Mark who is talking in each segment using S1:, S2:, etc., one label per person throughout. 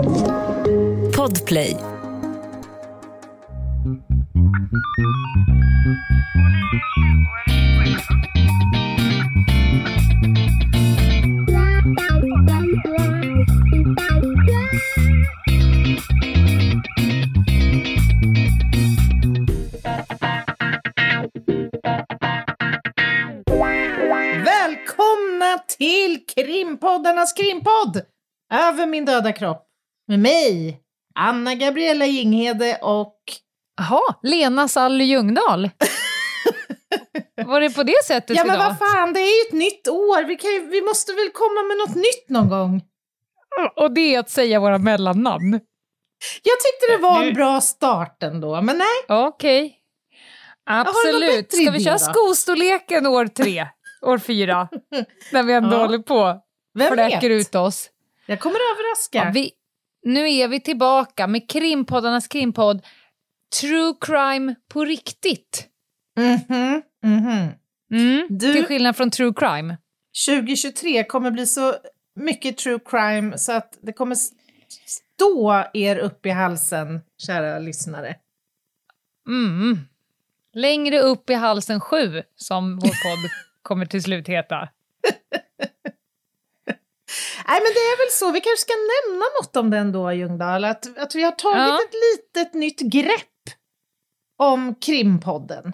S1: Podplay.
S2: Välkomna till krimpoddarnas krimpodd! Över min döda kropp. Med mig, Anna Gabriella Jinghede och...
S3: Jaha, Lena Sally Ljungdahl. Var det på det sättet
S2: Ja men
S3: idag?
S2: vad fan, det är ju ett nytt år. Vi, kan ju, vi måste väl komma med något nytt någon gång.
S3: Och det är att säga våra mellannamn.
S2: Jag tyckte det var
S3: Nu-
S2: en bra start ändå, men nej.
S3: Okej.
S2: någon
S3: Absolut. Ska vi köra skostorleken år tre? År fyra? När vi ändå
S2: Ja.
S3: håller på.
S2: Vem
S3: Fläker
S2: vet?
S3: ut oss.
S2: Jag kommer överraska.
S3: Ja, vi, nu är vi tillbaka med krimpoddarnas krimpodd True crime på riktigt.
S2: Mhm, mhm.
S3: Mm,
S2: Du-
S3: Till skillnad från true crime.
S2: 2023 kommer bli så mycket true crime så att det kommer stå er upp i halsen, kära lyssnare.
S3: Mm. Längre upp i halsen sju, som vår podd kommer till slut heta.
S2: Nej, men det är väl så. Vi kanske ska nämna något om den då, Ljungdahl. Att, att vi har tagit
S3: Ja.
S2: ett litet nytt grepp om krimpodden.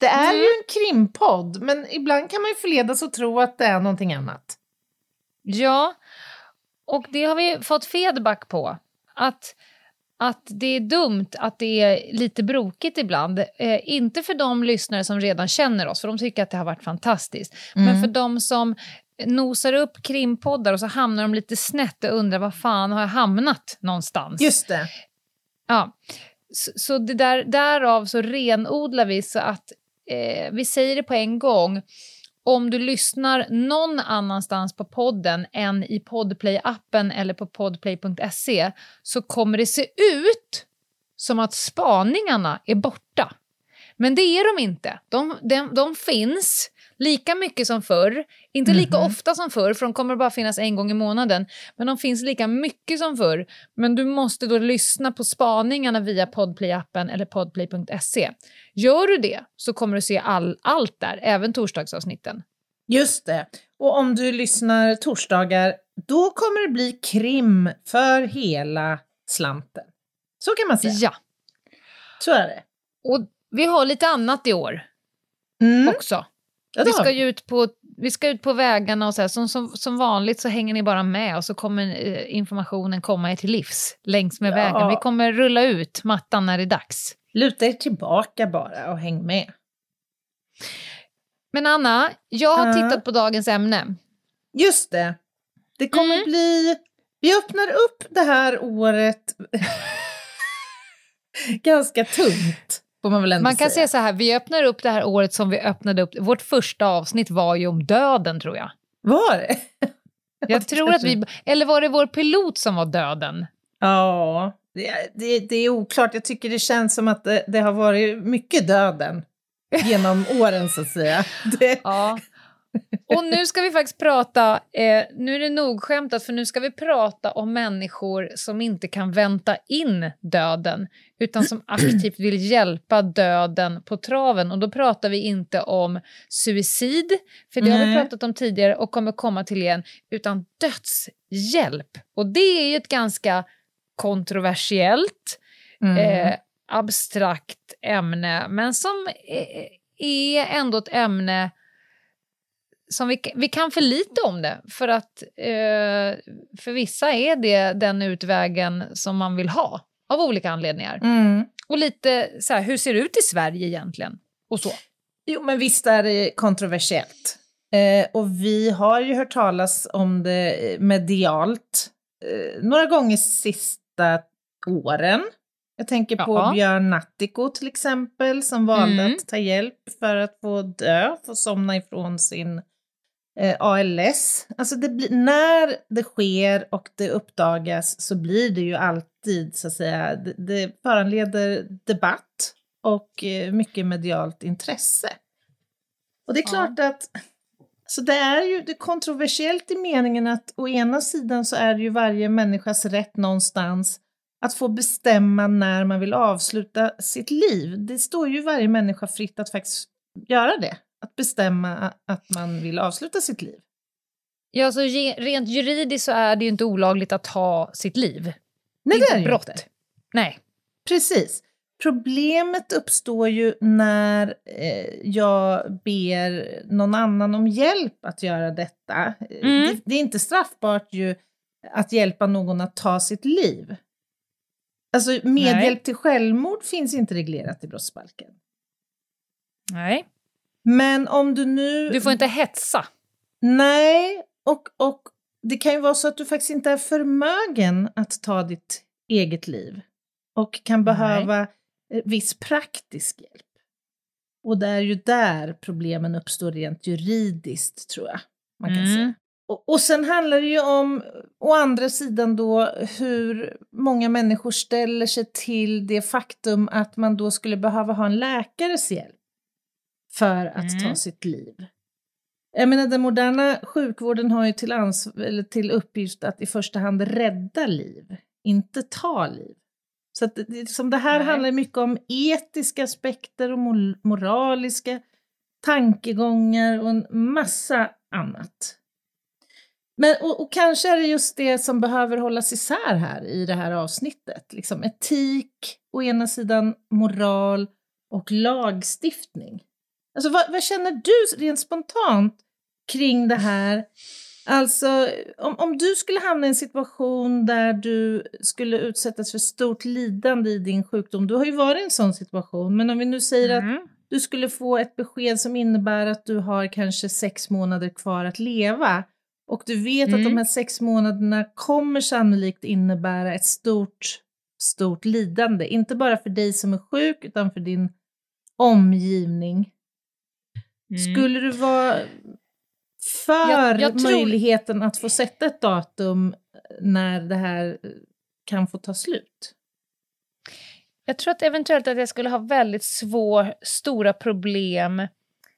S2: Det är ju en krimpodd, men ibland kan man ju förledas att tro att det är någonting annat.
S3: Ja, och det har vi fått feedback på. Att, att det är dumt att det är lite brokigt ibland. Eh, inte för de lyssnare som redan känner oss, för de tycker att det har varit fantastiskt. Men för de som nosar upp krimpoddar och så hamnar de lite snett och undrar var fan har jag hamnat någonstans?
S2: Just det.
S3: Ja, så, så det där, därav så renodlar vi så att eh, vi säger det på en gång. Om du lyssnar någon annanstans på podden än i Podplay-appen eller på podplay.se så kommer det se ut som att spaningarna är borta. Men det är de inte. De, de, de finns lika mycket som förr. Inte lika ofta som förr, för de kommer bara finnas en gång i månaden. Men de finns lika mycket som förr. Men du måste då lyssna på spaningarna via Podplay-appen eller podplay.se. Gör du det så kommer du se all, allt där, även torsdagsavsnitten.
S2: Just det. Och om du lyssnar torsdagar, då kommer det bli krim för hela slanten. Så kan man säga.
S3: Ja,
S2: Så är det.
S3: och vi har lite annat i år
S2: Mm.
S3: också.
S2: Ja,
S3: vi, ska ju ut på, vi ska ut på vägarna och så här. Som, som, som vanligt så hänger ni bara med och så kommer eh, informationen komma er till livs längs med
S2: Ja.
S3: vägen. Vi kommer rulla ut mattan när det är dags.
S2: Luta er tillbaka bara och häng med.
S3: Men Anna, jag har
S2: Ja.
S3: tittat på dagens ämne.
S2: Just det. Det kommer
S3: Mm.
S2: bli... Vi öppnar upp det här året ganska tungt, man
S3: Man kan
S2: säga.
S3: säga så här, vi öppnar upp det här året som vi öppnade upp. Vårt första avsnitt var ju om döden tror jag.
S2: Var det?
S3: Jag tror att vi, eller var det vår pilot som var döden?
S2: Ja, det, det, det är oklart. Jag tycker det känns som att det, det har varit mycket döden genom åren, så att säga. Det,
S3: Ja. Och nu ska vi faktiskt prata, eh, nu är det nog skämtat för nu ska vi prata om människor som inte kan vänta in döden utan som aktivt vill hjälpa döden på traven. Och då pratar vi inte om suicid, för det har vi pratat om tidigare och kommer komma till igen, utan dödshjälp. Och det är ju ett ganska kontroversiellt
S2: mm.
S3: eh, abstrakt ämne, men som eh, är ändå ett ämne som vi, vi kan för lite om det, för att eh, för vissa är det den utvägen som man vill ha, av olika anledningar.
S2: Mm.
S3: Och lite så här, hur ser det ut i Sverige egentligen? Och så.
S2: Jo, men visst är det kontroversiellt. Eh, och vi har ju hört talas om det medialt eh, några gånger sista åren. Jag tänker på
S3: Ja.
S2: Björn Nattiko till exempel, som valde
S3: Mm.
S2: att ta hjälp för att få dö, få somna ifrån sin eh, ALS. Alltså blir, när det sker och det uppdagas så blir det ju alltid, så att säga, det, det föranleder debatt och eh, mycket medialt intresse. Och det är
S3: Ja.
S2: klart att Så det är ju det är kontroversiellt i meningen att å ena sidan så är det ju varje människas rätt någonstans att få bestämma när man vill avsluta sitt liv. Det står ju varje människa fritt att faktiskt göra det, att bestämma att man vill avsluta sitt liv.
S3: Ja, så rent juridiskt så är det ju inte olagligt att ta sitt liv.
S2: Nej,
S3: det är
S2: det är
S3: inte brott.
S2: inte.
S3: Nej.
S2: Precis. Problemet uppstår ju när eh, jag ber någon annan om hjälp att göra detta. Eh,
S3: Mm.
S2: Det, det är inte straffbart ju att hjälpa någon att ta sitt liv. Alltså medhjälp
S3: Nej.
S2: till självmord finns inte reglerat i brottsbalken.
S3: Nej.
S2: Men om du nu...
S3: Du får inte hetsa.
S2: Nej, och, och det kan ju vara så att du faktiskt inte är förmögen att ta ditt eget liv och kan behöva eh, viss praktisk hjälp. Och det är ju där problemen uppstår rent juridiskt, tror jag. Man kan
S3: Mm.
S2: säga. Och, och sen handlar det ju om, å andra sidan då, hur många människor ställer sig till det faktum att man då skulle behöva ha en läkares hjälp för att ta
S3: Mm.
S2: sitt liv. Jag menar, den moderna sjukvården har ju till, eller till uppgift att i första hand rädda liv, inte ta liv. Så att liksom det här
S3: Nej.
S2: handlar mycket om etiska aspekter och moraliska tankegångar och en massa annat. Men, och, och kanske är det just det som behöver hållas isär här i det här avsnittet. Liksom etik å ena sidan, moral och lagstiftning. Alltså vad, vad känner du rent spontant kring det här? Alltså om, om du skulle hamna i en situation där du skulle utsättas för stort lidande i din sjukdom, du har ju varit i en sån situation, men om vi nu säger att
S3: Mm.
S2: du skulle få ett besked som innebär att du har kanske sex månader kvar att leva och du vet att de
S3: Mm.
S2: här sex månaderna kommer sannolikt innebära ett stort, stort lidande. Inte bara för dig som är sjuk utan för din omgivning.
S3: Mm.
S2: Skulle du vara för
S3: Jag- jag tror-
S2: möjligheten att få sätta ett datum när det här eh, kan få ta slut?
S3: Jag tror att eventuellt att jag skulle ha väldigt svår, stora problem.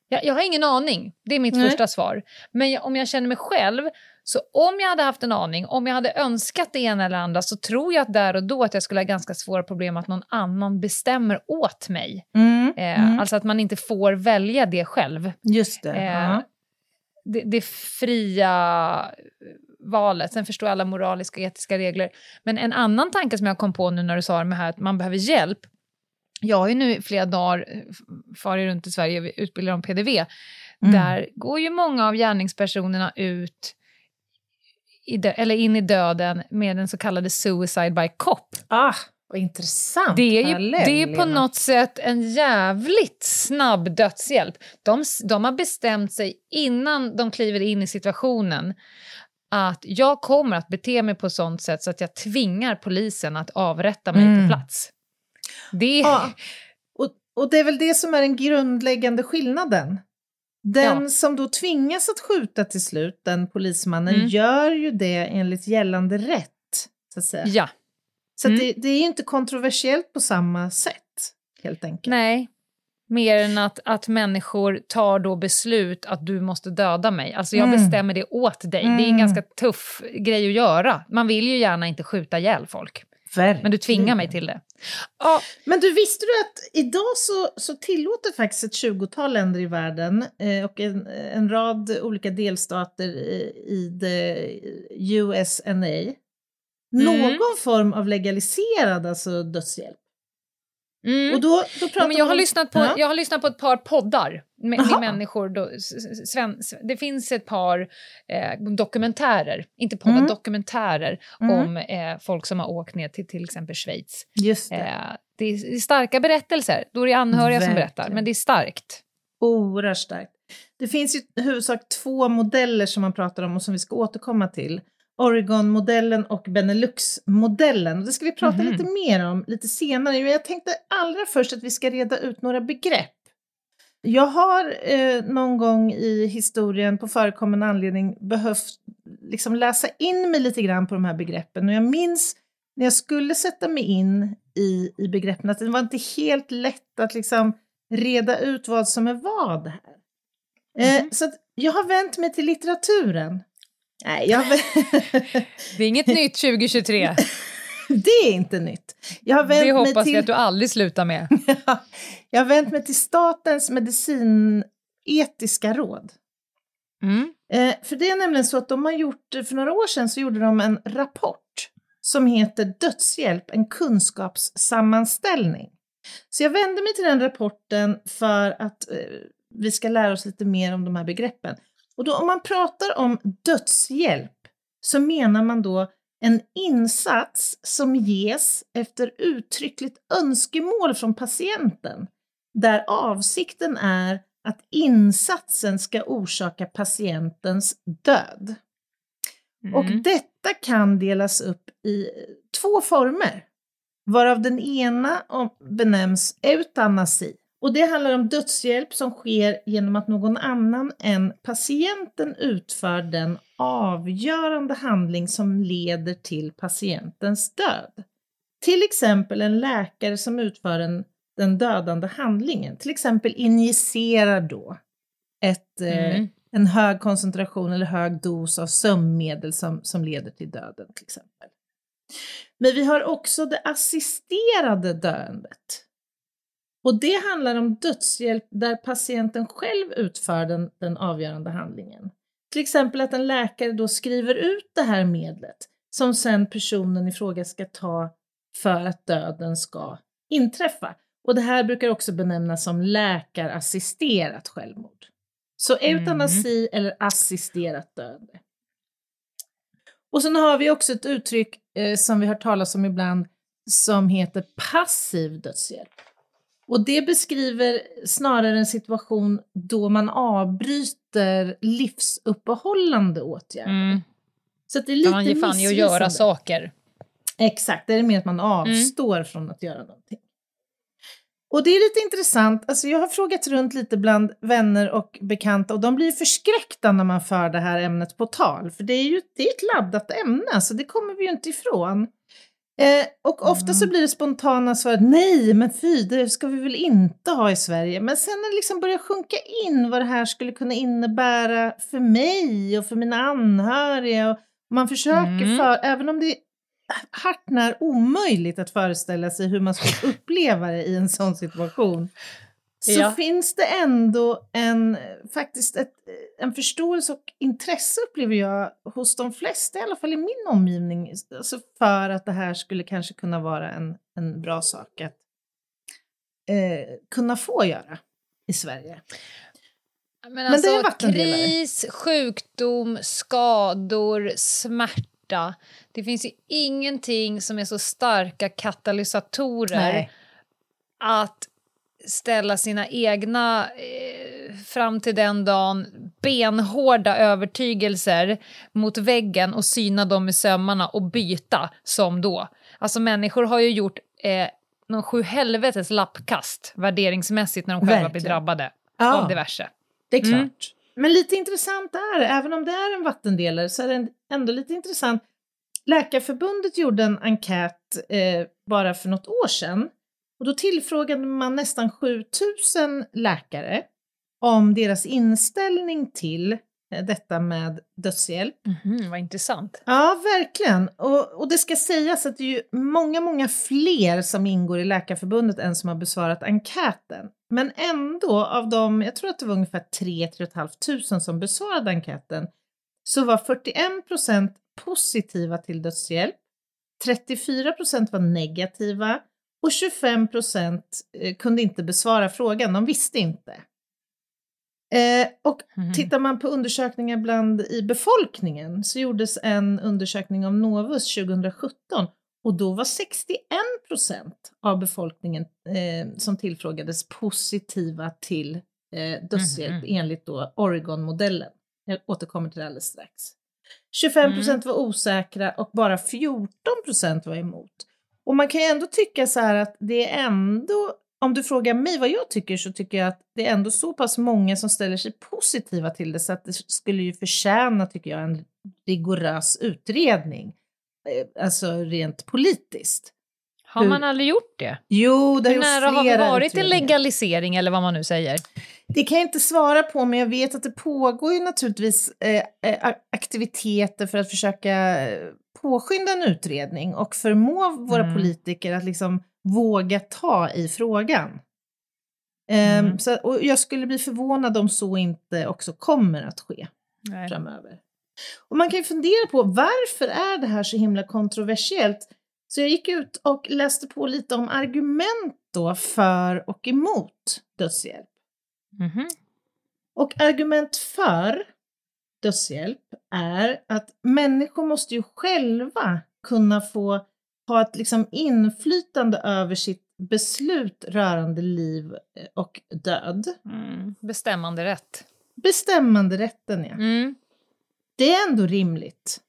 S3: Jag, jag har ingen aning, det är mitt
S2: Nej.
S3: första svar. Men jag, om jag känner mig själv, så om jag hade haft en aning, om jag hade önskat det ena eller andra, så tror jag att där och då att jag skulle ha ganska svåra problem att någon annan bestämmer åt mig.
S2: Mm,
S3: Eh,
S2: mm.
S3: Alltså att man inte får välja det själv.
S2: Just det.
S3: eh,
S2: ja.
S3: Det, det fria valet. Sen förstår jag alla moraliska och etiska regler. Men en annan tanke som jag kom på nu när du sa det här att man behöver hjälp. Jag har ju nu i flera dagar eh, farit runt i Sverige och utbildar om PDV.
S2: Mm.
S3: Där går ju många av gärningspersonerna ut eller in i döden med den så kallade suicide by cop.
S2: Ah, vad intressant.
S3: Det är ju
S2: parallell,
S3: det är på något sätt en jävligt snabb dödshjälp. De, de har bestämt sig innan de kliver in i situationen att jag kommer att bete mig på sånt sätt så att jag tvingar polisen att avrätta mig
S2: Mm.
S3: på plats. Det.
S2: Ja, och, och det är väl det som är den grundläggande skillnaden. Den
S3: Ja.
S2: som då tvingas att skjuta till slut, den polismannen,
S3: Mm.
S2: gör ju det enligt gällande rätt. Så, att säga.
S3: Ja,
S2: så
S3: Mm.
S2: det, det är ju inte kontroversiellt på samma sätt, helt enkelt.
S3: nej. Mer än att, att människor tar då beslut att du måste döda mig. Alltså jag
S2: Mm.
S3: bestämmer det åt dig. Det är en
S2: Mm.
S3: ganska tuff grej att göra. Man vill ju gärna inte skjuta ihjäl folk. Men du tvingar mig till det. Ja,
S2: Men du, visste du att idag så, så tillåter faktiskt ett 20-tal länder i världen eh, och en, en rad olika delstater i, i the USNA någon
S3: Mm.
S2: form av legaliserad alltså dödshjälp.
S3: Mm.
S2: Och då, då pratar
S3: Ja, men jag, har
S2: om-
S3: lyssnat på,
S2: Ja.
S3: jag har lyssnat på ett par poddar med, med människor. Då, sven, det finns ett par eh, dokumentärer, inte poddar,
S2: Mm.
S3: dokumentärer
S2: Mm.
S3: om eh, folk som har åkt ner till till exempel Schweiz.
S2: Just det.
S3: Eh, det, är, det är starka berättelser. Då är det anhöriga som berättar,
S2: Verkligen.
S3: men det är starkt.
S2: Oerhört starkt. Det finns ju i huvudsak två modeller som man pratar om och som vi ska återkomma till. Oregon-modellen och Benelux-modellen. Det ska vi prata
S3: Mhm.
S2: lite mer om lite senare. Jag tänkte allra först att vi ska reda ut några begrepp. Jag har eh, någon gång i historien på förekommande anledning behövt liksom läsa in mig lite grann på de här begreppen. Och jag minns när jag skulle sätta mig in i, i begreppen att det var inte helt lätt att liksom reda ut vad som är vad här. Eh, så att jag har vänt mig till litteraturen. Nej, jag
S3: Det är inget nytt 2023.
S2: det är inte nytt. Jag har vänt
S3: Det
S2: mig
S3: hoppas
S2: till...
S3: vi att du aldrig slutar med.
S2: jag har vänt mig till Statens medicinetiska råd.
S3: Mm.
S2: Eh, för det är nämligen så att de har gjort, för några år sedan så gjorde de en rapport som heter Dödshjälp, en kunskapssammanställning. Så jag vände mig till den rapporten för att eh, vi ska lära oss lite mer om de här begreppen. Och då om man pratar om dödshjälp så menar man då en insats som ges efter uttryckligt önskemål från patienten, där avsikten är att insatsen ska orsaka patientens död. Och
S3: Mm.
S2: detta kan delas upp i två former, varav den ena benämns eutanasi. Och det handlar om dödshjälp som sker genom att någon annan än patienten utför den avgörande handling som leder till patientens död. Till exempel en läkare som utför en, den dödande handlingen, till exempel injicerar då ett, eh,
S3: Mm.
S2: en hög koncentration eller hög dos av sömnmedel som, som leder till döden till exempel. Men vi har också det assisterade döendet. Och det handlar om dödshjälp där patienten själv utför den, den avgörande handlingen. Till exempel att en läkare då skriver ut det här medlet som sen personen i fråga ska ta för att döden ska inträffa. Och det här brukar också benämnas som läkarassisterat självmord. Så eutanasi eller assisterat döende. Och sen har vi också ett uttryck eh, som vi har talas om ibland som heter passiv dödshjälp. Och det beskriver snarare en situation då man avbryter livsuppehållande åtgärder.
S3: Mm.
S2: Så att det är lite
S3: man ger fan i att göra
S2: missvisande.
S3: saker.
S2: Exakt, det är mer att man avstår från att göra någonting. Och det är lite intressant, alltså jag har frågat runt lite bland vänner och bekanta och de blir förskräckta när man för det här ämnet på tal, för det är ju det är ett laddat ämne, så det kommer vi ju inte ifrån. Eh, och ofta så blir det spontana svaret nej, men fy, det ska vi väl inte ha i Sverige. Men sen när det liksom börjar sjunka in vad det här skulle kunna innebära för mig och för mina anhöriga och man försöker,
S3: Mm.
S2: för, även om det är hart när omöjligt att föreställa sig hur man skulle uppleva det i en sån situation, så
S3: Ja.
S2: finns det ändå en, faktiskt ett, en förståelse och intresse upplever jag hos de flesta, i alla fall i min omgivning, alltså för att det här skulle kanske kunna vara en, en bra sak att eh, kunna få göra i Sverige.
S3: Men,
S2: det är
S3: alltså,
S2: en vattendelare.
S3: kris, sjukdom, skador, smärta. Det finns ju ingenting som är så starka katalysatorer
S2: Nej.
S3: att ställa sina egna eh, fram till den dagen benhårda övertygelser mot väggen och syna dem i sömmarna och byta som då. Alltså människor har ju gjort eh, någon sju helvetes lappkast värderingsmässigt när de själva blir
S2: Verkligen.
S3: drabbade
S2: Ja.
S3: av diverse.
S2: Det är klart.
S3: Mm.
S2: Men lite intressant är det, även om det är en vattendelare så är det ändå lite intressant. Läkarförbundet gjorde en enkät eh, bara för något år sedan och då tillfrågade man nästan 7000 läkare om deras inställning till eh, detta med dödshjälp.
S3: Mhm, vad intressant.
S2: Ja, verkligen. Och, och det ska sägas att det är ju många, många fler som ingår i Läkarförbundet än som har besvarat enkäten. Men ändå, av de, jag tror att det var ungefär 3 500 som besvarade enkäten, så var 41 procent positiva till dödshjälp, 34 procent var negativa och 25 procent eh, kunde inte besvara frågan, de visste inte. Eh, och
S3: Mhm.
S2: Tittar man på undersökningar bland i befolkningen så gjordes en undersökning av Novus 2017 och då var 61 procent av befolkningen eh, som tillfrågades positiva till eh, dödshjälp
S3: Mhm.
S2: enligt då Oregon-modellen. Jag återkommer till det alldeles strax. 25 procent var osäkra och bara 14 procent var emot. Och man kan ju ändå tycka så här att det är ändå, om du frågar mig vad jag tycker så tycker jag att det är ändå så pass många som ställer sig positiva till det så att det skulle ju förtjäna, tycker jag, en rigorös utredning. Eh, Alltså rent politiskt.
S3: Har man aldrig gjort det?
S2: Jo, det har gjorts
S3: nära har
S2: flera
S3: varit en legalisering eller vad man nu säger?
S2: Det kan jag inte svara på, men jag vet att det pågår ju naturligtvis eh, eh, aktiviteter för att försöka eh, påskynda en utredning och förmå våra
S3: Mm.
S2: politiker att liksom våga ta i frågan. Ehm,
S3: Mm.
S2: så, och jag skulle bli förvånad om så inte också kommer att ske
S3: Nej.
S2: framöver. Och man kan ju fundera på varför är det här så himla kontroversiellt? Så jag gick ut och läste på lite om argument då för och emot dödshjälp.
S3: Mhm.
S2: Och argument för dödshjälp är att människor måste ju själva kunna få ha ett liksom inflytande över sitt beslut rörande liv eh, och död.
S3: Mm. Bestämmande rätt.
S2: Bestämmanderätten, ja.
S3: Mm.
S2: Det är ändå rimligt,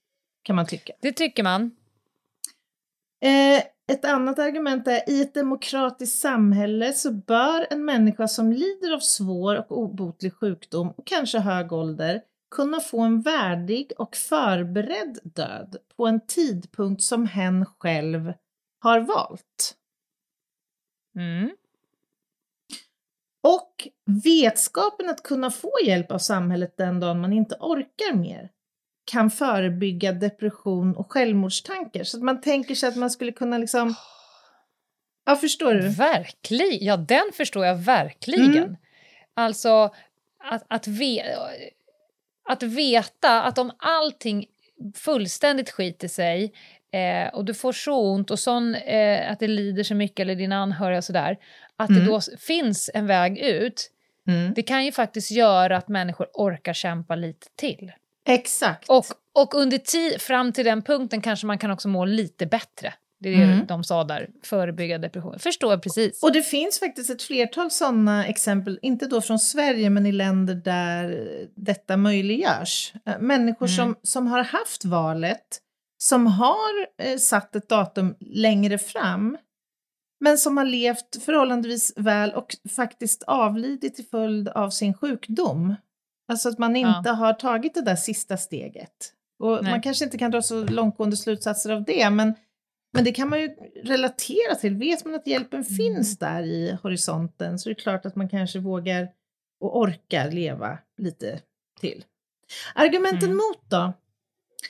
S2: kan man tycka.
S3: Det tycker man.
S2: Eh, ett annat argument är i ett demokratiskt samhälle så bör en människa som lider av svår och obotlig sjukdom och kanske hög ålder kunna få en värdig och förberedd död på en tidpunkt som hen själv har valt.
S3: Mm.
S2: Och vetskapen att kunna få hjälp av samhället den dagen man inte orkar mer kan förebygga depression och självmordstankar. Så att man tänker sig att man skulle kunna liksom... Ja, förstår du?
S3: Verkligen. Ja, den förstår jag verkligen.
S2: Mm.
S3: Alltså, att, att, ve att veta att om allting fullständigt skiter sig eh, och du får så ont och sån, eh, att det lider så mycket eller dina anhöriga och sådär, att
S2: Mm.
S3: det då finns en väg ut,
S2: Mm.
S3: det kan ju faktiskt göra att människor orkar kämpa lite till.
S2: Exakt.
S3: Och, och under fram till den punkten kanske man kan också må lite bättre. Det är det
S2: Mm.
S3: de sa där, förebygga depression. Förstår precis.
S2: Och det finns faktiskt ett flertal sådana exempel, inte då från Sverige, men i länder där detta möjliggörs. Eh, Människor
S3: Mm.
S2: som, som har haft valet, som har eh, satt ett datum längre fram, men som har levt förhållandevis väl och faktiskt avlidit till följd av sin sjukdom. Alltså att man
S3: Ja.
S2: inte har tagit det där sista steget. Och
S3: Nej.
S2: man kanske inte kan dra så långtgående slutsatser av det, men men det kan man ju relatera till. Vet man att hjälpen
S3: Mm.
S2: finns där i horisonten så är det klart att man kanske vågar och orkar leva lite till. Argumenten
S3: Mm.
S2: mot då?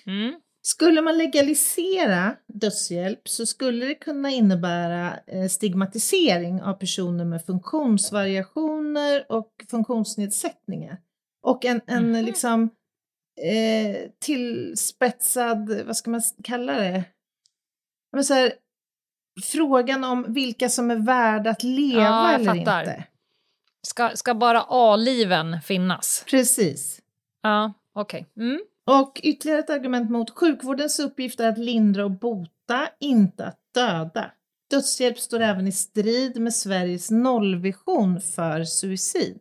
S3: Mm.
S2: Skulle man legalisera dödshjälp så skulle det kunna innebära eh, stigmatisering av personer med funktionsvariationer och funktionsnedsättningar. Och en, en
S3: Mhm.
S2: liksom eh, tillspetsad, vad ska man kalla det? Men så här, frågan om vilka som är värda att leva
S3: Ja, jag
S2: eller
S3: fattar.
S2: inte.
S3: Ska, ska bara A-liven finnas?
S2: Precis.
S3: Ja, okej. Mm.
S2: Och ytterligare ett argument mot sjukvårdens uppgift är att lindra och bota, inte att döda. Dödshjälp står även i strid med Sveriges nollvision för suicid.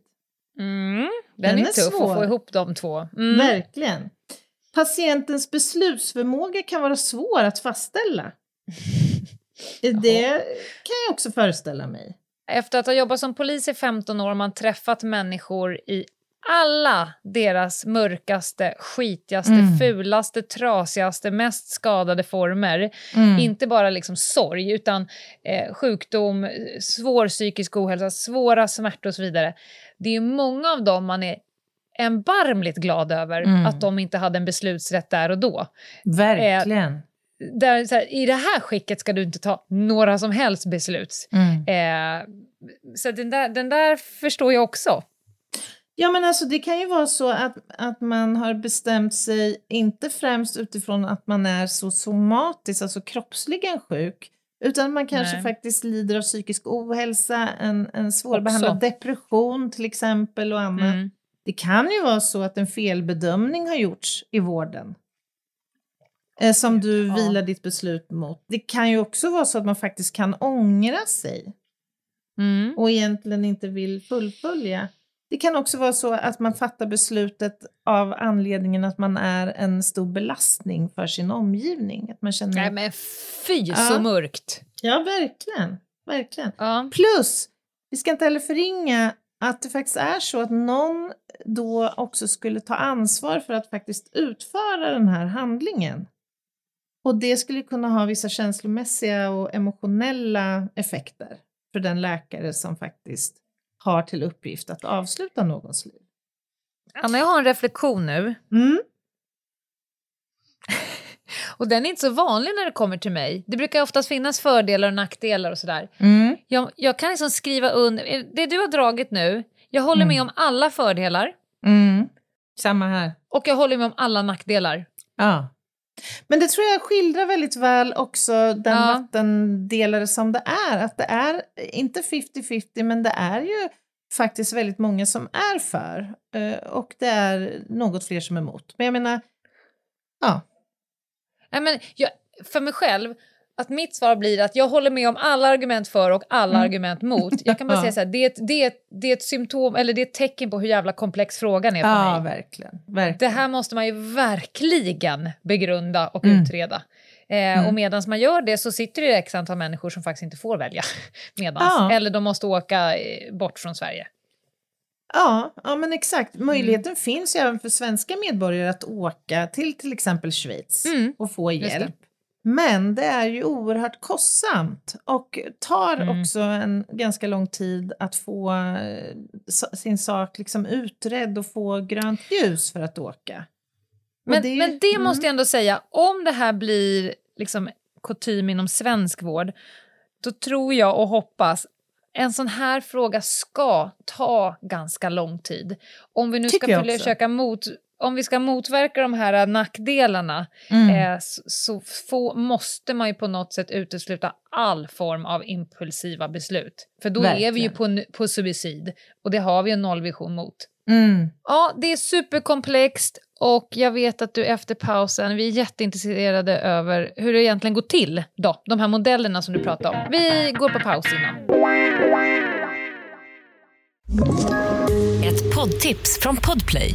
S3: Mm. Den,
S2: Den
S3: är,
S2: är
S3: tuff
S2: svår.
S3: att få ihop de två. Mm.
S2: Verkligen. Patientens beslutsförmåga kan vara svår att fastställa. Det kan jag också föreställa mig.
S3: Efter att ha jobbat som polis i 15 år har man träffat människor i alla deras mörkaste, skitigaste,
S2: Mm.
S3: fulaste, trasigaste, mest skadade former.
S2: Mm.
S3: Inte bara liksom sorg, utan eh, sjukdom, eh, svår psykisk ohälsa, svåra smärtor och så vidare. Det är många av dem man är erbarmligt glad över
S2: Mm.
S3: att de inte hade en beslutsrätt där och då.
S2: Verkligen.
S3: Där, så här, I det här skicket ska du inte ta några som helst beslut.
S2: Mm.
S3: Eh, så den där, den där förstår jag också.
S2: Ja men alltså det kan ju vara så att, att man har bestämt sig, inte främst utifrån att man är så somatisk, alltså kroppsligen sjuk, utan man kanske
S3: Nej.
S2: faktiskt lider av psykisk ohälsa, en, en svårbehandlad depression till exempel och annat.
S3: Mm.
S2: Det kan ju vara så att en felbedömning har gjorts i vården. Eh, som du
S3: Ja.
S2: vilar ditt beslut mot. Det kan ju också vara så att man faktiskt kan ångra sig
S3: Mm.
S2: och egentligen inte vill fullfölja. Det kan också vara så att man fattar beslutet av anledningen att man är en stor belastning för sin omgivning. Att man känner...
S3: Nej men fy
S2: Ja.
S3: så mörkt.
S2: Ja, verkligen. Verkligen.
S3: Ja.
S2: Plus, vi ska inte heller förringa att det faktiskt är så att någon då också skulle ta ansvar för att faktiskt utföra den här handlingen. Och det skulle kunna ha vissa känslomässiga och emotionella effekter för den läkare som faktiskt har till uppgift att avsluta någons liv.
S3: Anna, jag har en reflektion nu.
S2: Mm.
S3: Och den är inte så vanlig när det kommer till mig. Det brukar oftast finnas fördelar och nackdelar och sådär.
S2: Mm.
S3: Jag, jag kan liksom skriva under, det du har dragit nu, jag håller
S2: Mm.
S3: med om alla fördelar
S2: Mm. Samma här.
S3: och jag håller med om alla nackdelar.
S2: Ja. Men det tror jag skildrar väldigt väl också den
S3: Ja.
S2: vattendelare som det är. Att det är inte 50-50 men det är ju faktiskt väldigt många som är för. eh, Och det är något fler som är emot. Men jag menar, ja.
S3: Nej, men jag, för mig själv, att mitt svar blir att jag håller med om alla argument för och alla
S2: Mm.
S3: argument mot. Jag kan bara säga så här, det är, ett, det, är ett, det är ett symptom, eller det är ett tecken på hur jävla komplex frågan är för
S2: Ja,
S3: mig.
S2: verkligen. verkligen.
S3: Det här måste man ju verkligen begrunda och
S2: Mm.
S3: utreda. Eh,
S2: Mm.
S3: Och medan man gör det så sitter det x antal människor som faktiskt inte får välja. Medans.
S2: Ja.
S3: Eller de måste åka eh, bort från Sverige.
S2: Ja, ja, men exakt.
S3: Mm.
S2: Möjligheten finns ju även för svenska medborgare att åka till till exempel Schweiz
S3: Mm,
S2: och få hjälp. Men det är ju oerhört kostsamt och tar
S3: Mm.
S2: också en ganska lång tid att få eh, sin sak liksom utredd och få grönt ljus för att åka.
S3: Men
S2: det
S3: men det
S2: mm.
S3: måste jag ändå säga, om det här blir liksom kutym inom svensk vård, då tror jag och hoppas en sån här fråga ska ta ganska lång tid. Om vi nu
S2: Tycker
S3: ska försöka mot, om vi ska motverka de här nackdelarna
S2: Mm.
S3: eh, så, så få, måste man ju på något sätt utesluta all form av impulsiva beslut. För då är vi ju
S2: Verkligen.
S3: på, på suicid och det har vi en nollvision mot.
S2: Mm.
S3: Ja, det är superkomplext och jag vet att du efter pausen, vi är jätteintresserade över hur det egentligen går till då, de här modellerna som du pratade om. Vi går på paus innan.
S1: Ett poddtips från Podplay.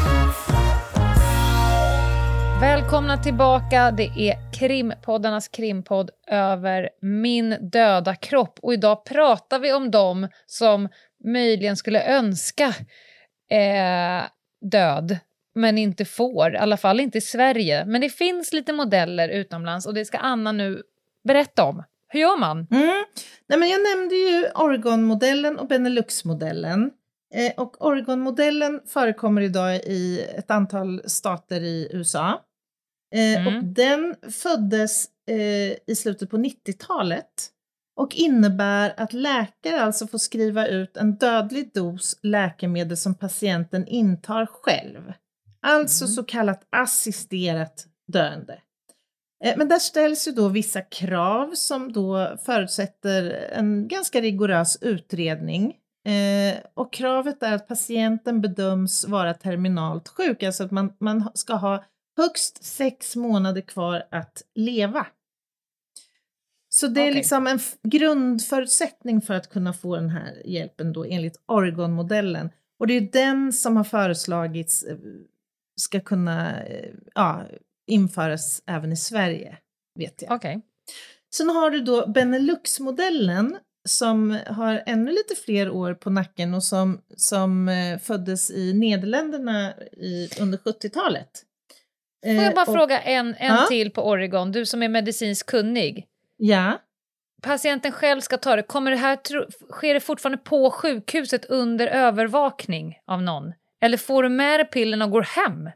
S3: Välkomna tillbaka, det är krimpoddarnas krimpodd över min döda kropp och idag pratar vi om dem som möjligen skulle önska eh, död men inte får, i alla fall inte i Sverige. Men det finns lite modeller utomlands och det ska Anna nu berätta om. Hur gör man?
S2: Mm. Nej, men jag nämnde ju Oregon-modellen och Benelux-modellen. Eh, och Oregon-modellen förekommer idag i ett antal stater i USA. Eh,
S3: Mm.
S2: Och den föddes eh, i slutet på 90-talet och innebär att läkare alltså får skriva ut en dödlig dos läkemedel som patienten intar själv. Alltså så kallat assisterat döende. Eh, Men där ställs ju då vissa krav som då förutsätter en ganska rigorös utredning. Och kravet är att patienten bedöms vara terminalt sjuk, alltså att man, man ska ha högst sex månader kvar att leva. Så det är
S3: Okej.
S2: liksom en grundförutsättning för att kunna få den här hjälpen då enligt Oregon-modellen. Och det är den som har föreslagits eh, ska kunna eh, ja, införas även i Sverige, vet jag.
S3: Okej.
S2: Sen har du då Benelux-modellen som har ännu lite fler år på nacken och som, som eh, föddes i Nederländerna i, under 70-talet.
S3: Får jag bara
S2: och,
S3: fråga en, en
S2: Ja.
S3: till på Oregon, du som är medicinskt kunnig.
S2: Ja.
S3: Patienten själv ska ta det. Kommer det här sker det fortfarande på sjukhuset under övervakning av någon? Eller får du med dig pillen och går hem?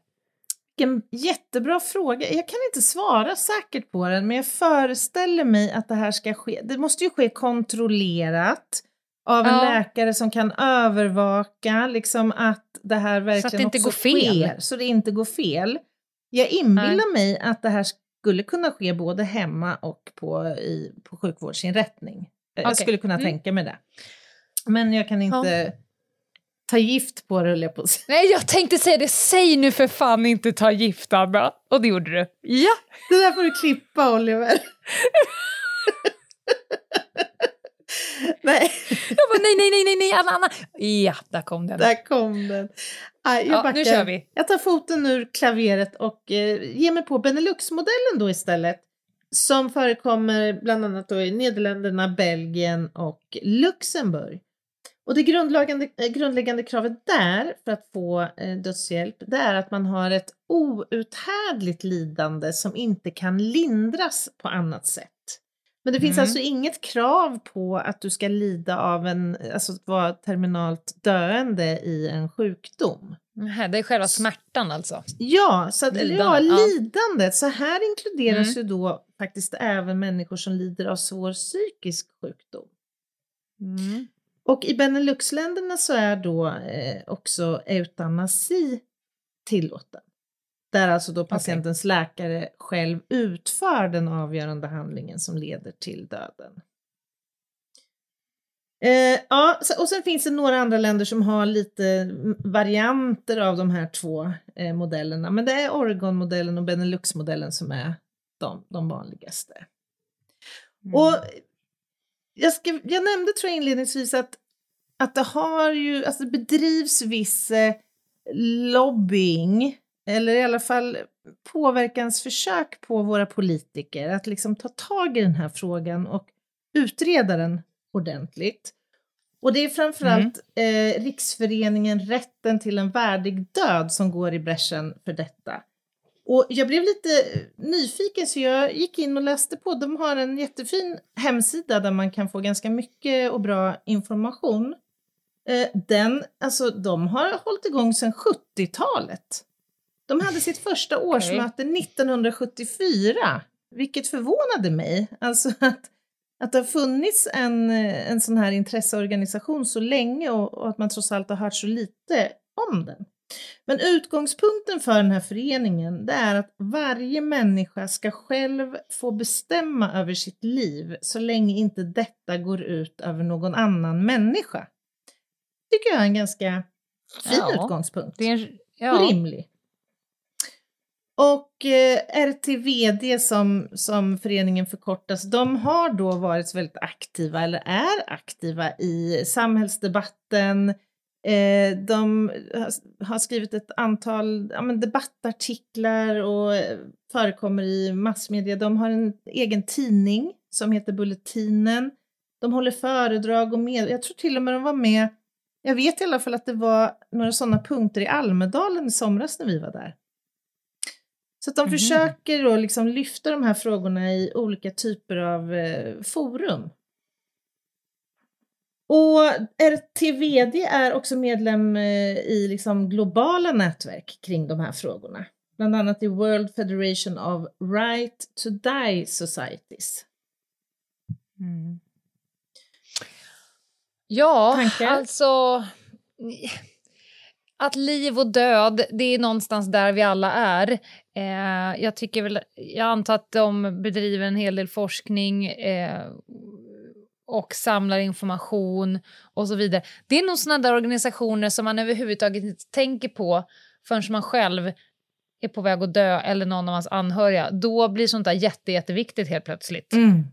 S2: Vilken jättebra fråga. Jag kan inte svara säkert på den, men jag föreställer mig att det här ska ske. Det måste ju ske kontrollerat av en
S3: Ja.
S2: läkare som kan övervaka liksom att det här verkligen
S3: det inte går fel.
S2: sker. Så det inte går fel. Jag inbillar mig att det här skulle kunna ske både hemma och på, i, på sjukvårdsinrättning. Jag
S3: Okej.
S2: skulle kunna
S3: Mm.
S2: tänka mig det. Men jag kan inte ta gift på det, jag på.
S3: Nej, jag tänkte säga det. Säg nu för fan inte ta gift, Anna. Och det gjorde du. Ja.
S2: Det där får du klippa, Oliver. nej.
S3: Jag bara, nej, nej, nej, nej, nej, Anna, Anna. Ja, där kom den.
S2: Där kom den. Aj, jag
S3: Ja, nu kör vi.
S2: Jag tar foten ur klaveret och eh, ger mig på Benelux-modellen då istället. Som förekommer bland annat då i Nederländerna, Belgien och Luxemburg. Och det grundläggande, eh, grundläggande kravet där för att få eh, dödshjälp det är att man har ett outhärdligt lidande som inte kan lindras på annat sätt. Men det finns
S3: Mm.
S2: alltså inget krav på att du ska lida av en, alltså att vara terminalt döende i en sjukdom.
S3: Nähä, Det är själva smärtan alltså.
S2: Ja, så att,
S3: Lidande, ja.
S2: lidandet. Så här inkluderas
S3: Mm.
S2: ju då faktiskt även människor som lider av svår psykisk sjukdom.
S3: Mm.
S2: Och i Beneluxländerna så är då eh, också eutanasi tillåten. Där alltså då patientens läkare själv utför den avgörande handlingen som leder till döden. Eh, ja, och sen finns det några andra länder som har lite mm, varianter av de här två eh, modellerna. Men det är Oregon-modellen och Benelux-modellen som är de, de vanligaste. Och jag, ska, jag nämnde tror jag inledningsvis att, att det har ju, alltså det bedrivs viss eh, lobbying eller i alla fall påverkansförsök på våra politiker att liksom ta tag i den här frågan och utreda den ordentligt. Och det är framförallt eh, Riksföreningen Rätten till en värdig död som går i bräschen för detta. Och jag blev lite nyfiken så jag gick in och läste på. De har en jättefin hemsida där man kan få ganska mycket och bra information. Eh, den, alltså de har hållit igång sedan 70-talet. De hade sitt första årsmöte 1974, vilket förvånade mig. Alltså att, att det har funnits en, en sån här intresseorganisation så länge och, och att man trots allt har hört så lite om den. Men utgångspunkten för den här föreningen det är att varje människa ska själv få bestämma över sitt liv så länge inte detta går ut över någon annan människa. tycker jag är en ganska fin
S3: Ja,
S2: utgångspunkt.
S3: Det är
S2: Och
S3: ja.
S2: rimlig. Och eh, RTVD som, som föreningen förkortas, de har då varit väldigt aktiva eller är aktiva i samhällsdebatten. Eh, de har- skrivit ett antal ja, men debattartiklar och eh, förekommer i massmedia. De har en egen tidning som heter Bulletinen. De håller föredrag och med. Jag tror till och med de var med. Jag vet i alla fall att det var några sådana punkter i Almedalen i somras när vi var där. Så att de
S3: Mhm.
S2: försöker då liksom lyfta de här frågorna i olika typer av eh, forum. Och RTVD är också medlem eh, i liksom globala nätverk kring de här frågorna. Bland annat i World Federation of Right to Die Societies.
S3: Mm. Ja,
S2: Tankar?
S3: alltså... Att liv och död, det är någonstans där vi alla är. Eh, jag, tycker väl, jag antar att de bedriver en hel del forskning eh, och samlar information och så vidare. Det är nog sådana där organisationer som man överhuvudtaget inte tänker på förrän man själv är på väg att dö eller någon av hans anhöriga. Då blir sånt där jätte, jätteviktigt helt plötsligt. Mm.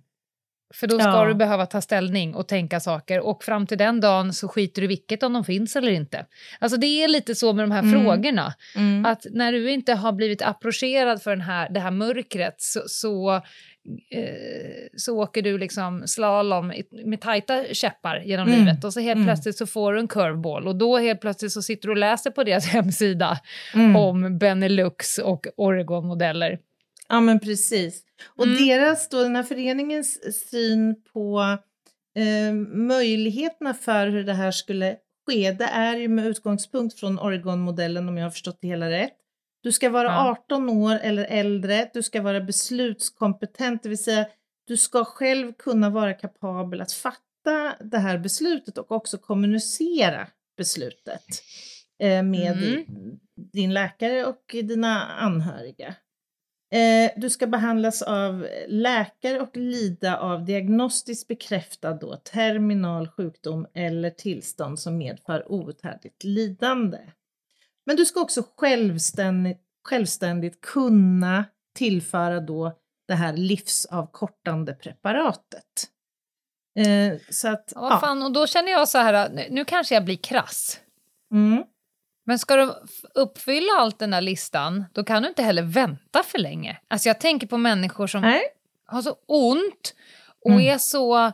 S3: För då ska
S2: Ja.
S3: du behöva ta ställning och tänka saker och fram till den dagen så skiter du vilket om de finns eller inte. Alltså det är lite så med de här
S2: Mm.
S3: frågorna.
S2: Mm.
S3: Att när du inte har blivit approcherad för den här, det här mörkret så, så, eh, så åker du liksom slalom med tajta käppar genom
S2: Mm.
S3: livet och så helt
S2: Mm.
S3: plötsligt så får du en curveball och då helt plötsligt så sitter du och läser på deras hemsida
S2: Mm.
S3: om Benelux och Oregon-modeller.
S2: Ja men precis. Och
S3: Mm.
S2: deras då, den här föreningens syn på eh, möjligheterna för hur det här skulle ske, det är ju med utgångspunkt från Oregon-modellen om jag har förstått det hela rätt. Du ska vara
S3: Ja.
S2: 18 år eller äldre, du ska vara beslutskompetent, det vill säga du ska själv kunna vara kapabel att fatta det här beslutet och också kommunicera beslutet eh, med
S3: Mm.
S2: din läkare och dina anhöriga. Eh, du ska behandlas av läkare och lida av diagnostiskt bekräftad då, terminal sjukdom eller tillstånd som medför outhärdligt lidande. Men du ska också självständigt, självständigt kunna tillföra då det här livsavkortande preparatet. Eh, så att,
S3: Ja, fan, och då känner jag så här, nu, nu kanske jag blir krass.
S2: Mm.
S3: Men ska du uppfylla allt den där listan, då kan du inte heller vänta för länge. Alltså jag tänker på människor som
S2: Nej.
S3: har så ont och
S2: Mm.
S3: är så...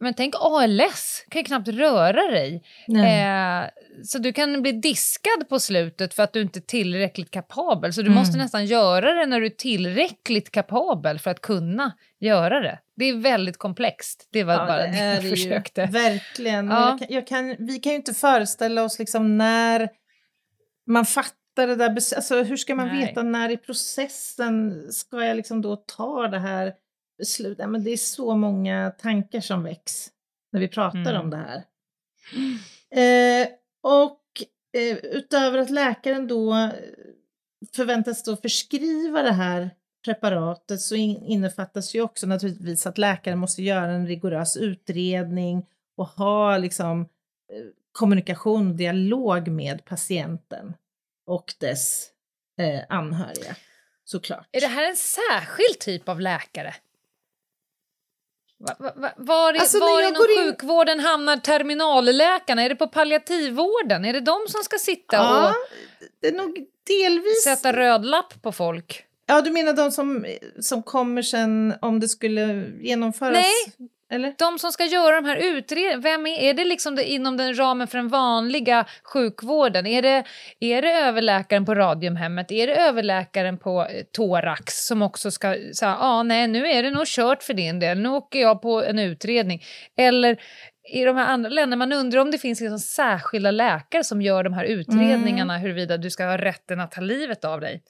S3: Men tänk ALS, kan ju knappt röra dig. Eh, så du kan bli diskad på slutet för att du inte är tillräckligt kapabel. Så du
S2: Mm.
S3: måste nästan göra det när du är tillräckligt kapabel för att kunna göra det. Det är väldigt komplext. Det var
S2: Ja,
S3: bara
S2: det
S3: jag
S2: det ju.
S3: försökte.
S2: Verkligen.
S3: Ja.
S2: Jag kan, jag kan, vi kan ju inte föreställa oss liksom när man fattar det där alltså Hur ska man
S3: Nej.
S2: veta när i processen ska jag liksom då ta det här beslutet? Men det är så många tankar som väcks när vi pratar
S3: Mm.
S2: om det här. Eh, och eh, utöver att läkaren då förväntas då förskriva det här preparatet så in, innefattas ju också naturligtvis att läkaren måste göra en rigorös utredning och ha liksom eh, kommunikation och dialog med patienten och dess eh, anhöriga såklart.
S3: Är det här en särskild typ av läkare? Va, va, va, var
S2: Alltså,
S3: var inom
S2: in-
S3: sjukvården hamnar terminalläkarna? Är det på palliativvården? Är det de som ska sitta
S2: Ja,
S3: och
S2: det är nog delvis...
S3: sätta röd lapp på folk?
S2: Ja, du menar de som, som kommer sen om det skulle genomföras?
S3: Nej.
S2: Eller?
S3: De som ska göra de här utredningarna, vem är, är det liksom det, inom den ramen för den vanliga sjukvården? Är det, är det överläkaren på Radiumhemmet? Är det överläkaren på eh, Thorax som också ska säga, ah, nej nu är det nog kört för din del, nu åker jag på en utredning. Eller i de här andra länderna, man undrar om det finns liksom särskilda läkare som gör de här utredningarna huruvida du ska ha rätten att ta livet av dig.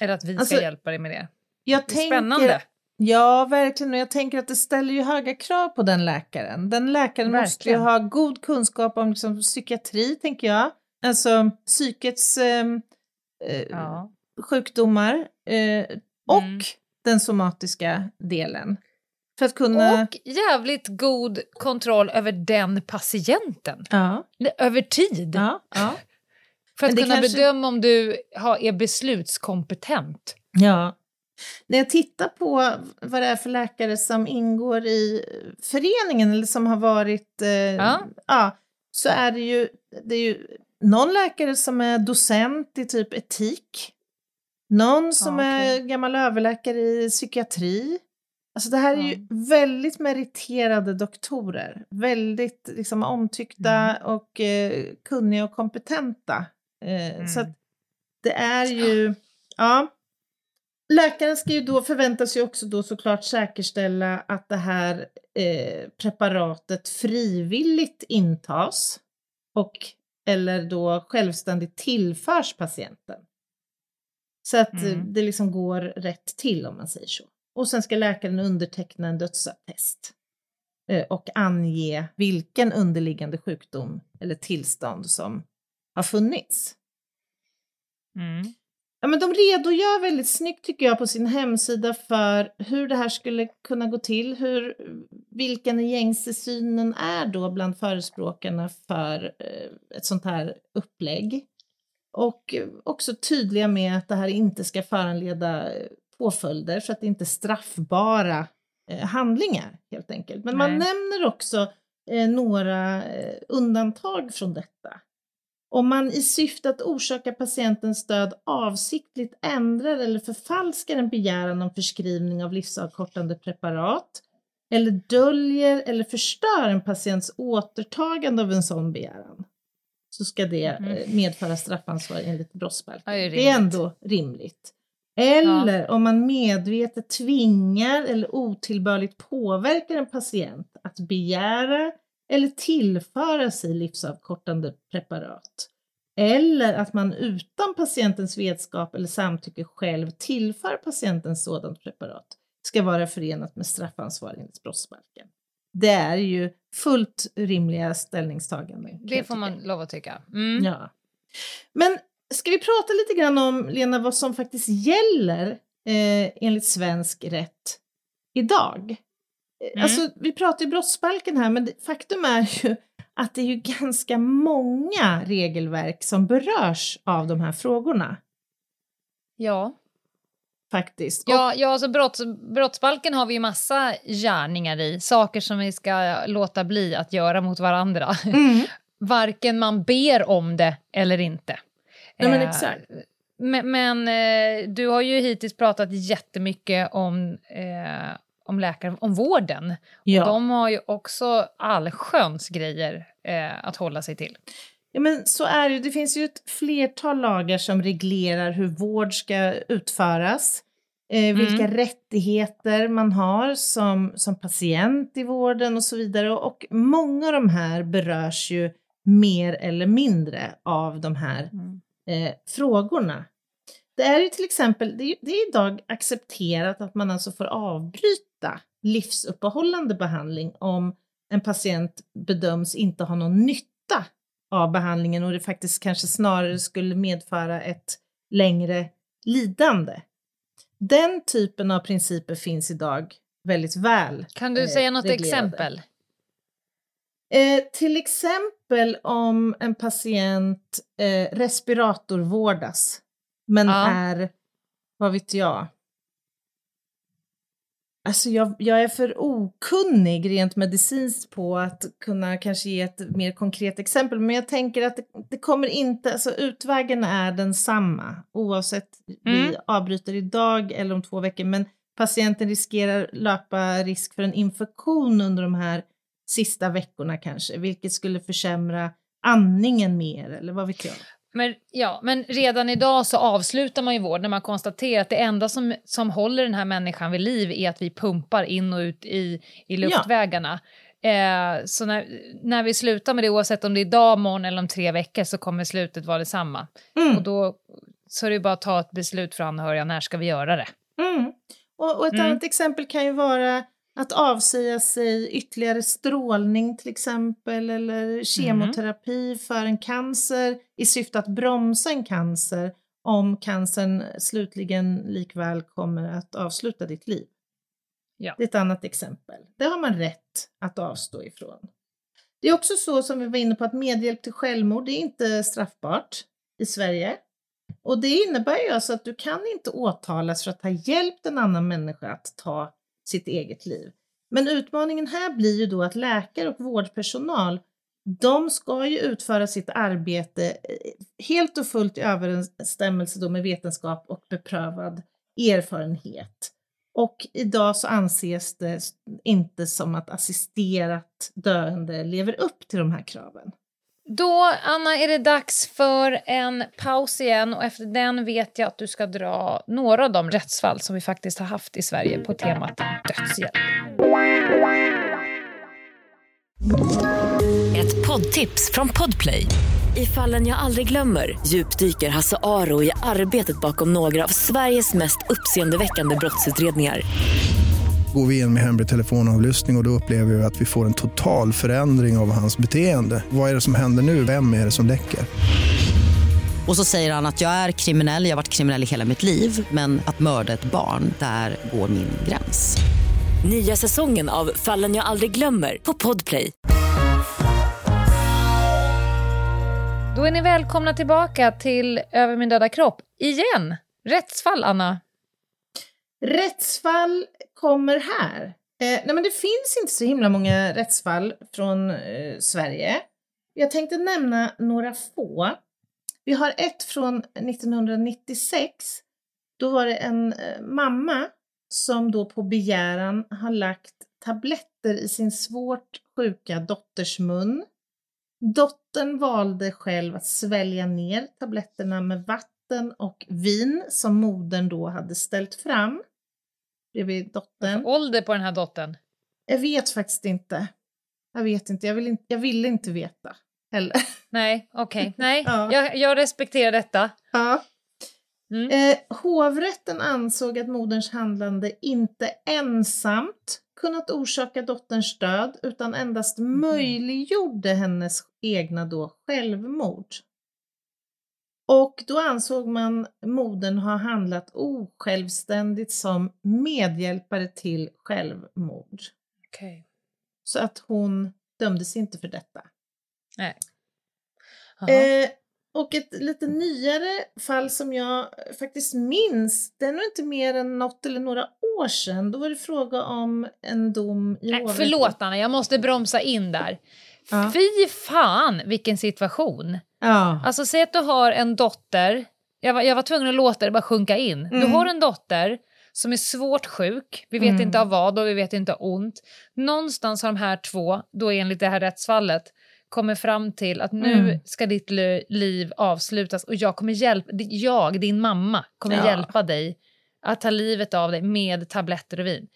S3: Eller att vi ska
S2: Alltså,
S3: hjälpa dig med det.
S2: Jag
S3: Det är spännande.
S2: Ja, verkligen. Och jag tänker att det ställer ju höga krav på den läkaren. Den läkaren måste ju
S3: Verkligen.
S2: ha god kunskap om liksom, psykiatri, tänker jag. Alltså psykets ehm, eh,
S3: Ja.
S2: sjukdomar eh, och
S3: Mm.
S2: den somatiska delen. För att kunna...
S3: Och jävligt god kontroll över den patienten.
S2: Ja,
S3: Över tid.
S2: ja, ja.
S3: För att kunna
S2: kanske-
S3: bedöma om du har, är beslutskompetent.
S2: Ja. När jag tittar på vad det är för läkare som ingår i föreningen eller som har varit... Eh,
S3: Ja.
S2: ja, så är det ju, det är ju någon läkare som är docent i typ etik. Någon som
S3: Ja, okej.
S2: är gammal överläkare i psykiatri. Alltså det här är ju
S3: Ja.
S2: väldigt meriterade doktorer. Väldigt liksom, omtyckta
S3: Mm.
S2: och eh, kunniga och kompetenta. Eh, Så
S3: Mm.
S2: att det är ju... Ja. Läkaren ska ju då förväntas ju också då såklart säkerställa att det här eh, preparatet frivilligt intas och eller då självständigt tillförs patienten. Så att eh,
S3: Mm.
S2: det liksom går rätt till om man säger så. Och sen ska läkaren underteckna en dödsattest eh, och ange vilken underliggande sjukdom eller tillstånd som har funnits. Ja, men de redogör väldigt snyggt tycker jag på sin hemsida för hur det här skulle kunna gå till, hur, vilken gängse synen är då bland förespråkarna för eh, ett sånt här upplägg. Och också tydliga med att det här inte ska föranleda eh, påföljder för att det inte är straffbara eh, handlingar helt enkelt. Men man
S3: Nej.
S2: nämner också några undantag från detta. Om man i syfte att orsaka patientens död avsiktligt ändrar eller förfalskar en begäran om förskrivning av livsavkortande preparat eller döljer eller förstör en patients återtagande av en sån begäran så ska det eh, medföra straffansvar enligt brottsbalken.
S3: Ja, det är
S2: det är ändå rimligt. Eller om man medvetet tvingar eller otillbörligt påverkar en patient att begära eller tillföra sig livsavkortande preparat. Eller att man utan patientens vetskap eller samtycke själv tillför patienten sådant preparat ska vara förenat med straffansvar enligt brottsbalken. Det är ju fullt rimliga ställningstaganden.
S3: Det får man lov att tycka. Mm.
S2: Ja. Men ska vi prata lite grann om, Lena, vad som faktiskt gäller eh, enligt svensk rätt idag?
S3: Mm.
S2: Alltså, vi pratar ju brottsbalken här, men faktum är ju att det är ju ganska många regelverk som berörs av de här frågorna.
S3: Ja.
S2: faktiskt.
S3: Ja, ja alltså brotts, brottsbalken har vi ju massa gärningar i, saker som vi ska låta bli att göra mot varandra.
S2: Mm.
S3: Varken man ber om det eller inte.
S2: Nej, men
S3: Eh,
S2: exakt.
S3: Men, men eh, du har ju hittills pratat jättemycket om, eh, om läkare, om vården.
S2: Ja.
S3: Och de har ju också allsköns grejer eh, att hålla sig till.
S2: Ja, men så är det. Det finns ju ett flertal lagar som reglerar hur vård ska utföras. Eh, vilka rättigheter man har som, som patient i vården och så vidare. Och många av de här berörs ju mer eller mindre av de här eh, frågorna. Det är ju till exempel, det är, det är idag accepterat att man alltså får avbryta livsuppehållande behandling om en patient bedöms inte ha någon nytta av behandlingen och det faktiskt kanske snarare skulle medföra ett längre lidande. Den typen av principer finns idag väldigt väl.
S3: Kan du
S2: eh,
S3: säga något
S2: reglerade.
S3: exempel?
S2: Eh, till exempel om en patient eh, respiratorvårdas men
S3: Ja.
S2: är, vad vet jag, Alltså jag, jag är för okunnig rent medicinskt på att kunna kanske ge ett mer konkret exempel, men jag tänker att det, det kommer inte, alltså utvägen är densamma oavsett vi
S3: Mm.
S2: avbryter idag eller om två veckor, men patienten riskerar löpa risk för en infektion under de här sista veckorna kanske, vilket skulle försämra andningen mer eller vad vet jag.
S3: Men, ja, men redan idag så avslutar man ju vård när man konstaterar att det enda som, som håller den här människan vid liv är att vi pumpar in och ut i, i luftvägarna. Eh, så när, när vi slutar med det, oavsett om det är idag, morgon eller om tre veckor, så kommer slutet vara detsamma.
S2: Mm.
S3: Och då så är det bara att ta ett beslut för anhöriga, när ska vi göra det?
S2: Mm. Och, och ett
S3: Mm.
S2: annat exempel kan ju vara att avsäga sig ytterligare strålning till exempel eller kemoterapi för en cancer i syfte att bromsa en cancer om cancern slutligen likväl kommer att avsluta ditt liv.
S3: Ja.
S2: Det är ett annat exempel. Det har man rätt att avstå ifrån. Det är också så som vi var inne på att medhjälp till självmord är inte straffbart i Sverige. Och det innebär ju alltså att du kan inte åtalas för att ha hjälpt en annan människa att ta sitt eget liv. Men utmaningen här blir ju då att läkare och vårdpersonal, de ska ju utföra sitt arbete eh, helt och fullt i överensstämmelse då med vetenskap och beprövad erfarenhet. Och idag så anses det inte som att assisterat döende lever upp till de här kraven.
S3: Då, Anna, är det dags för en paus igen och efter den vet jag att du ska dra några av de rättsfall som vi faktiskt har haft i Sverige på temat dödshjälp.
S1: Ett poddtips från Podplay. I fallen jag aldrig glömmer djupdyker Hasse Aro i arbetet bakom några av Sveriges mest uppseendeväckande brottsutredningar.
S4: Går vi in med hemlig telefonavlyssning och, och då upplever vi att vi får en total förändring av hans beteende. Vad är det som händer nu? Vem är det som läcker?
S5: Och så säger han att jag är kriminell, jag har varit kriminell i hela mitt liv men att mörda ett barn, där går min gräns.
S1: Nya säsongen av Fallen jag aldrig glömmer på Podplay.
S3: Då är ni välkomna tillbaka till Över min döda kropp. Igen! Rättsfall, Anna.
S2: Rättsfall kommer här. Eh, nej men det finns inte så himla många rättsfall från eh, Sverige. Jag tänkte nämna några få. Vi har ett från 1996. Då var det en eh, mamma som då på begäran har lagt tabletter i sin svårt sjuka dotters mun. Dottern valde själv att svälja ner tabletterna med vatten och vin som modern då hade ställt fram bredvid dottern.
S3: Ålder på den här dottern.
S2: Jag vet faktiskt inte. Jag vet inte. Jag vill inte, jag ville inte veta heller.
S3: Nej, okej. Nej,
S2: Ja.
S3: jag, jag respekterar detta.
S2: Ja.
S3: Mm.
S2: Eh, hovrätten ansåg att moderns handlande inte ensamt kunnat orsaka dotterns död utan endast möjliggjorde hennes egna då självmord. Och då ansåg man modern ha handlat osjälvständigt som medhjälpare till självmord.
S3: Okej.
S2: Så att hon dömdes inte för detta.
S3: Nej.
S2: Eh, och ett lite nyare fall som jag faktiskt minns, det är nog inte mer än något eller några år sedan. Då var det fråga om en dom i
S3: Nej, förlåt Anna, jag måste bromsa in där.
S2: Ja.
S3: Fy fan vilken situation.
S2: Ja.
S3: Alltså säg att du har en dotter, jag var, jag var tvungen att låta det bara sjunka in. Du
S2: Mm.
S3: har en dotter som är svårt sjuk, vi vet
S2: Mm.
S3: inte av vad och vi vet inte av ont. Någonstans har de här två, då enligt det här rättsfallet, kommer fram till att nu
S2: Mm.
S3: ska ditt li- liv avslutas och jag kommer hjälpa, jag, din mamma, kommer
S2: Ja.
S3: hjälpa dig att ta livet av dig med tabletter och vin.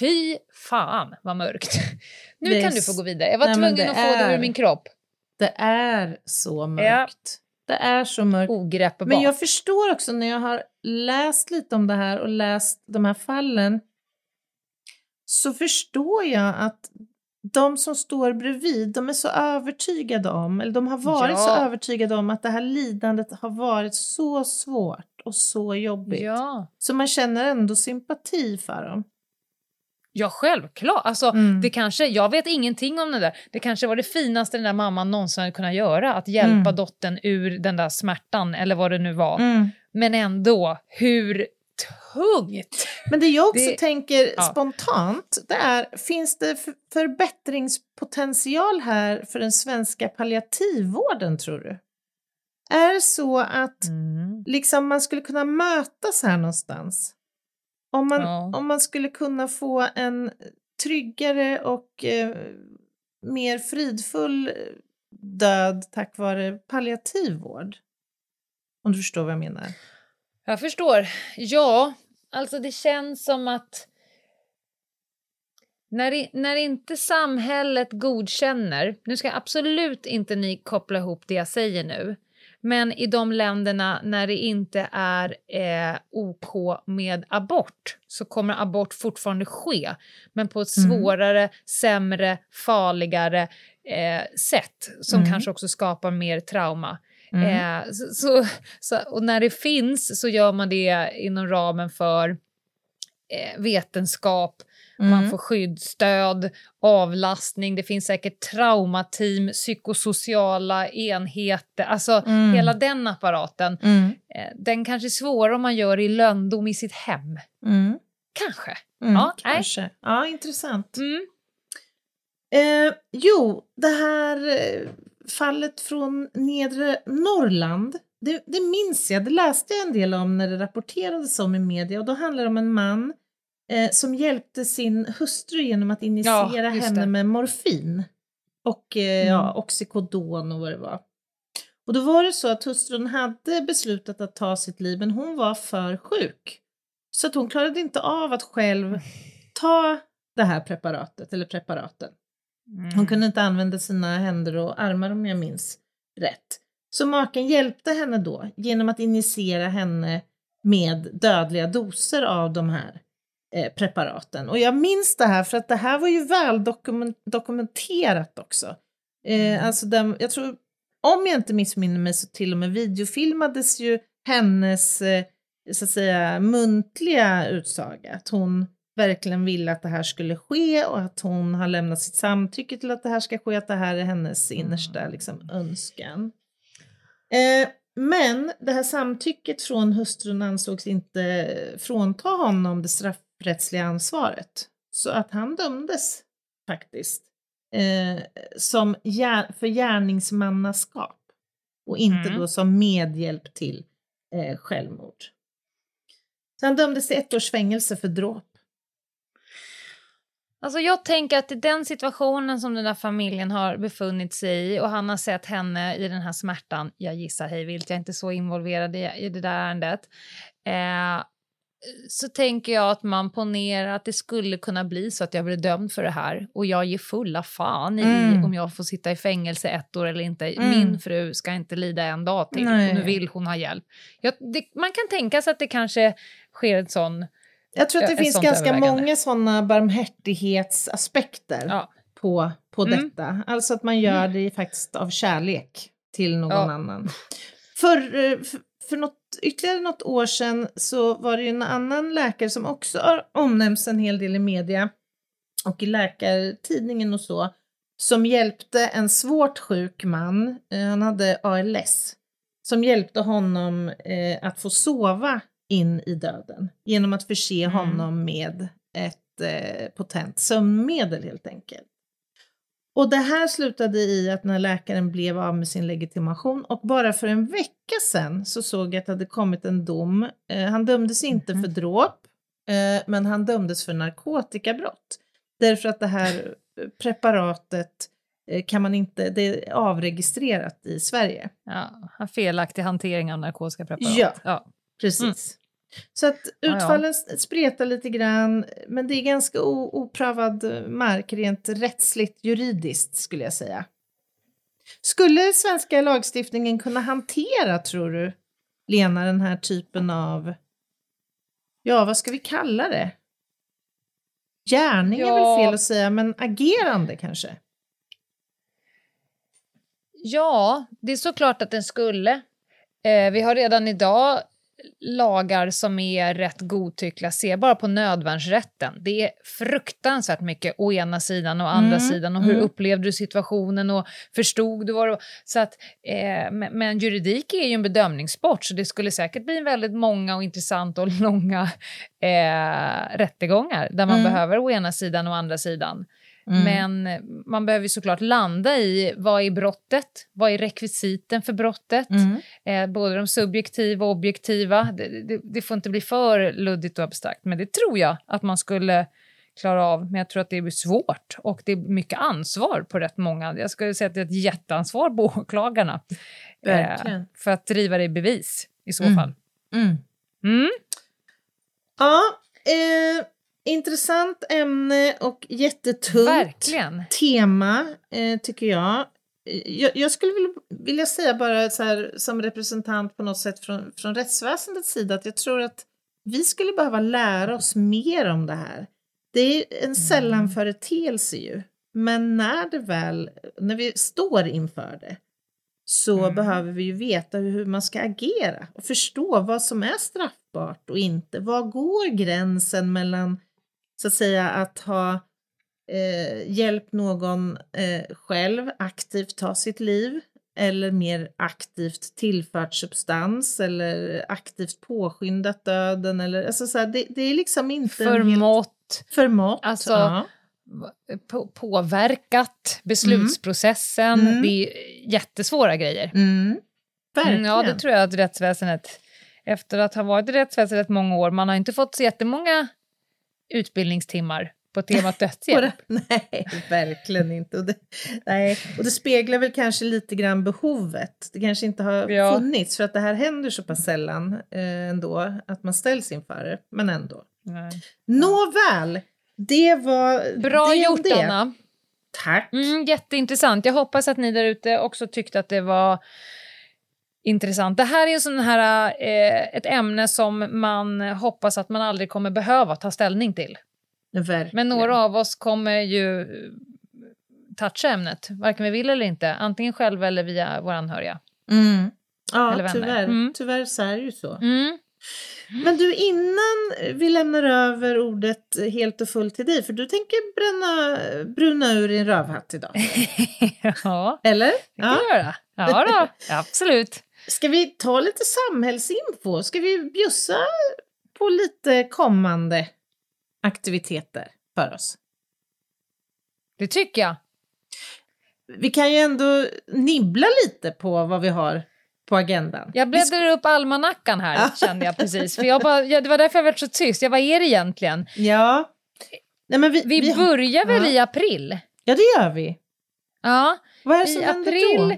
S3: Fy fan vad mörkt. Nu
S2: Det
S3: kan du få gå vidare. Jag var
S2: Nej,
S3: tvungen
S2: det
S3: att få det
S2: är-
S3: ur min kropp.
S2: Det är så mörkt. Det är så mörkt.
S3: Ogreppbart.
S2: Men jag förstår också när jag har läst lite om det här och läst de här fallen så förstår jag att de som står bredvid, de är så övertygade om, eller de har varit
S3: Ja.
S2: så övertygade om att det här lidandet har varit så svårt och så jobbigt.
S3: Ja.
S2: Så man känner ändå sympati för dem.
S3: Ja, självklart. Alltså,
S2: Mm.
S3: det kanske, jag vet ingenting om det där. Det kanske var det finaste den där mamman någonsin hade kunnat göra. Att hjälpa
S2: Mm.
S3: dottern ur den där smärtan, eller vad det nu var.
S2: Mm.
S3: Men ändå, hur tungt!
S2: Men det jag också
S3: Det-
S2: tänker
S3: ja.
S2: spontant, det är, finns det förbättringspotential här för den svenska palliativvården tror du? Är det så att
S3: Mm.
S2: liksom man skulle kunna mötas här någonstans? Om man,
S3: Ja.
S2: om man skulle kunna få en tryggare och eh, mer fridfull eh, död tack vare palliativvård? Om du förstår vad jag menar.
S3: Jag förstår. Ja, alltså det känns som att när, i- när inte samhället godkänner, nu ska absolut inte ni koppla ihop det jag säger nu, men i de länderna när det inte är eh, OK med abort så kommer abort fortfarande ske, men på ett
S2: Mm.
S3: svårare, sämre, farligare eh, sätt som
S2: Mm.
S3: kanske också skapar mer trauma.
S2: Mm.
S3: Eh, så, så, så, och när det finns så gör man det inom ramen för eh, vetenskap, man
S2: Mm.
S3: får skydd, stöd, avlastning, det finns säkert traumateam, psykosociala enheter, alltså
S2: Mm.
S3: hela den apparaten.
S2: Mm.
S3: Eh, den kanske är svårare om man gör i löndom i sitt hem.
S2: Mm.
S3: Kanske.
S2: Mm,
S3: Ja, nej.
S2: kanske. Ja, intressant.
S3: Mm.
S2: Eh, jo, det här eh, fallet från nedre Norrland, det, det minns jag, det läste jag en del om när det rapporterades om i media och då handlar det om en man eh, som hjälpte sin hustru genom att injicera
S3: Ja,
S2: henne
S3: det.
S2: med morfin och eh,
S3: Mm.
S2: ja, oxycodon och vad det var. Och då var det så att hustrun hade beslutat att ta sitt liv men hon var för sjuk. Så att hon klarade inte av att själv ta det här preparatet eller preparaten.
S3: Mm.
S2: Hon kunde inte använda sina händer och armar om jag minns rätt. Så maken hjälpte henne då genom att injicera henne med dödliga doser av de här eh, preparaten. Och jag minns det här för att det här var ju väl dokumen- dokumenterat också. Eh, alltså den, jag tror, om jag inte missminner mig så till och med videofilmades ju hennes eh, så att säga muntliga utsaga. Att hon verkligen ville att det här skulle ske och att hon har lämnat sitt samtycke till att det här ska ske, att det här är hennes innersta liksom, önskan. Eh, men det här samtycket från hustrun ansågs inte frånta honom det straffrättsliga ansvaret. Så att han dömdes faktiskt eh, som gär, för gärningsmannaskap och inte
S3: Mm.
S2: då som medhjälp till eh, självmord. Så han dömdes till ett års fängelse för dråp.
S3: Alltså jag tänker att i den situationen som den där familjen har befunnit sig i och han har sett henne i den här smärtan, jag gissar hej vilt, jag är inte så involverad i, i det där ärendet, eh, så tänker jag att man ponerar att det skulle kunna bli så att jag blir dömd för det här och jag ger fulla fan i
S2: Mm.
S3: om jag får sitta i fängelse ett år eller inte.
S2: Mm.
S3: Min fru ska inte lida en dag till
S2: Nej.
S3: och nu vill hon ha hjälp. Jag, det, man kan tänka sig att det kanske sker en sån...
S2: Jag tror att det
S3: Ett
S2: finns ganska många sådana barmhärtighetsaspekter
S3: Ja.
S2: på, på
S3: Mm.
S2: detta. Alltså att man gör det faktiskt av kärlek till någon
S3: Ja.
S2: annan. För, eh, för, för något, ytterligare något år sedan så var det ju en annan läkare som också har omnämnts en hel del i media och i Läkartidningen och så, som hjälpte en svårt sjuk man, eh, han hade ALS, som hjälpte honom eh, att få sova in i döden genom att förse
S3: Mm.
S2: honom med ett eh, potent sömnmedel helt enkelt. Och det här slutade i att när läkaren blev av med sin legitimation och bara för en vecka sedan så såg jag att det hade kommit en dom. Eh, han dömdes inte
S3: Mhm.
S2: för dråp, eh, men han dömdes för narkotikabrott. Därför att det här eh, preparatet eh, kan man inte, det är avregistrerat i Sverige.
S3: Ja, felaktig hantering av narkotiska preparat.
S2: Ja.
S3: ja.
S2: Precis. Så att
S3: ja.
S2: utfallen s- spretar lite grann, men det är ganska oprövad mark rent rättsligt juridiskt skulle jag säga. Skulle svenska lagstiftningen kunna hantera, tror du, Lena, den här typen av, ja vad ska vi kalla det? Gärning är
S3: Ja.
S2: väl fel att säga, men agerande kanske?
S3: Ja, det är såklart att den skulle. Eh, vi har redan idag lagar som är rätt godtyckliga. Se bara på nödvärnsrätten. Det är fruktansvärt mycket å ena sidan och andra
S2: Mm,
S3: sidan. Och hur
S2: mm.
S3: upplevde du situationen och förstod du vad det var? Så att, eh, men, men juridik är ju en bedömningssport så det skulle säkert bli väldigt många och intressanta och långa eh, rättegångar där man
S2: Mm.
S3: behöver å ena sidan och andra sidan.
S2: Mm.
S3: Men man behöver ju såklart landa i vad är brottet? Vad är rekvisiten för brottet?
S2: Mm.
S3: Eh, både de subjektiva och objektiva. Det, det, det får inte bli för luddigt och abstrakt, men det tror jag att man skulle klara av. Men jag tror att det blir svårt och det är mycket ansvar på rätt många. Jag skulle säga att det är ett jätteansvar på åklagarna eh, för att driva det i bevis i så
S2: Mm.
S3: fall.
S2: Mm.
S3: Mm.
S2: Ja, eh, intressant ämne och jättetungt
S3: Verkligen.
S2: tema eh, tycker jag. Jag. Jag skulle vilja, vilja säga bara så här, som representant på något sätt från, från rättsväsendets sida att jag tror att vi skulle behöva lära oss mer om det här. Det är en sällan företeelse ju, men när det väl, när vi står inför det så
S3: Mm.
S2: behöver vi ju veta hur man ska agera och förstå vad som är straffbart och inte. Var går gränsen mellan så att säga att ha eh, hjälpt någon eh, själv aktivt ta sitt liv eller mer aktivt tillfört substans eller aktivt påskyndat döden eller alltså så här, det, det är liksom inte helt
S3: Förmått,
S2: förmått.
S3: Alltså,
S2: ja.
S3: på, påverkat beslutsprocessen.
S2: Mm.
S3: Det är jättesvåra grejer.
S2: mm. Verkligen.
S3: Mm, ja, det tror jag att rättsväsendet, efter att ha varit i rättsväsendet många år, man har inte fått så jättemånga utbildningstimmar på temat dödshjälp.
S2: Nej, verkligen inte. Och det, nej. och det speglar väl kanske lite grann behovet. Det kanske inte har
S3: Ja.
S2: funnits för att det här händer så pass sällan eh, ändå att man ställs inför det. Men ändå.
S3: Nej.
S2: Nåväl, det var
S3: Bra
S2: det
S3: gjort,
S2: det.
S3: Anna.
S2: Tack.
S3: Mm, jätteintressant. Jag hoppas att ni där ute också tyckte att det var intressant. Det här är en sån här, eh, ett ämne som man hoppas att man aldrig kommer behöva ta ställning till.
S2: Verkligen.
S3: Men några av oss kommer ju toucha ämnet, varken vi vill eller inte. Antingen själva eller via våra anhöriga.
S2: Mm. Ja,
S3: Eller vänner.
S2: tyvärr.
S3: Mm.
S2: Tyvärr så är det ju så.
S3: Mm.
S2: Men du, innan vi lämnar över ordet helt och fullt till dig, för du tänker bränna, bruna ur din rövhatt idag.
S3: ja,
S2: Eller?
S3: det kan jag göra. Ja, då, absolut.
S2: Ska vi ta lite samhällsinfo? Ska vi bjussa på lite kommande aktiviteter för oss?
S3: Det tycker jag.
S2: Vi kan ju ändå nibbla lite på vad vi har på agendan.
S3: Jag bläddrar upp almanackan här, kände jag precis. För jag bara, ja, det var därför jag var så tyst. Jag, vad är det egentligen?
S2: Ja. Nej, men vi,
S3: Vi,
S2: har-
S3: börjar väl
S2: ja.
S3: i april?
S2: Ja, det gör vi.
S3: Ja,
S2: Vad är det som
S3: i april.
S2: då?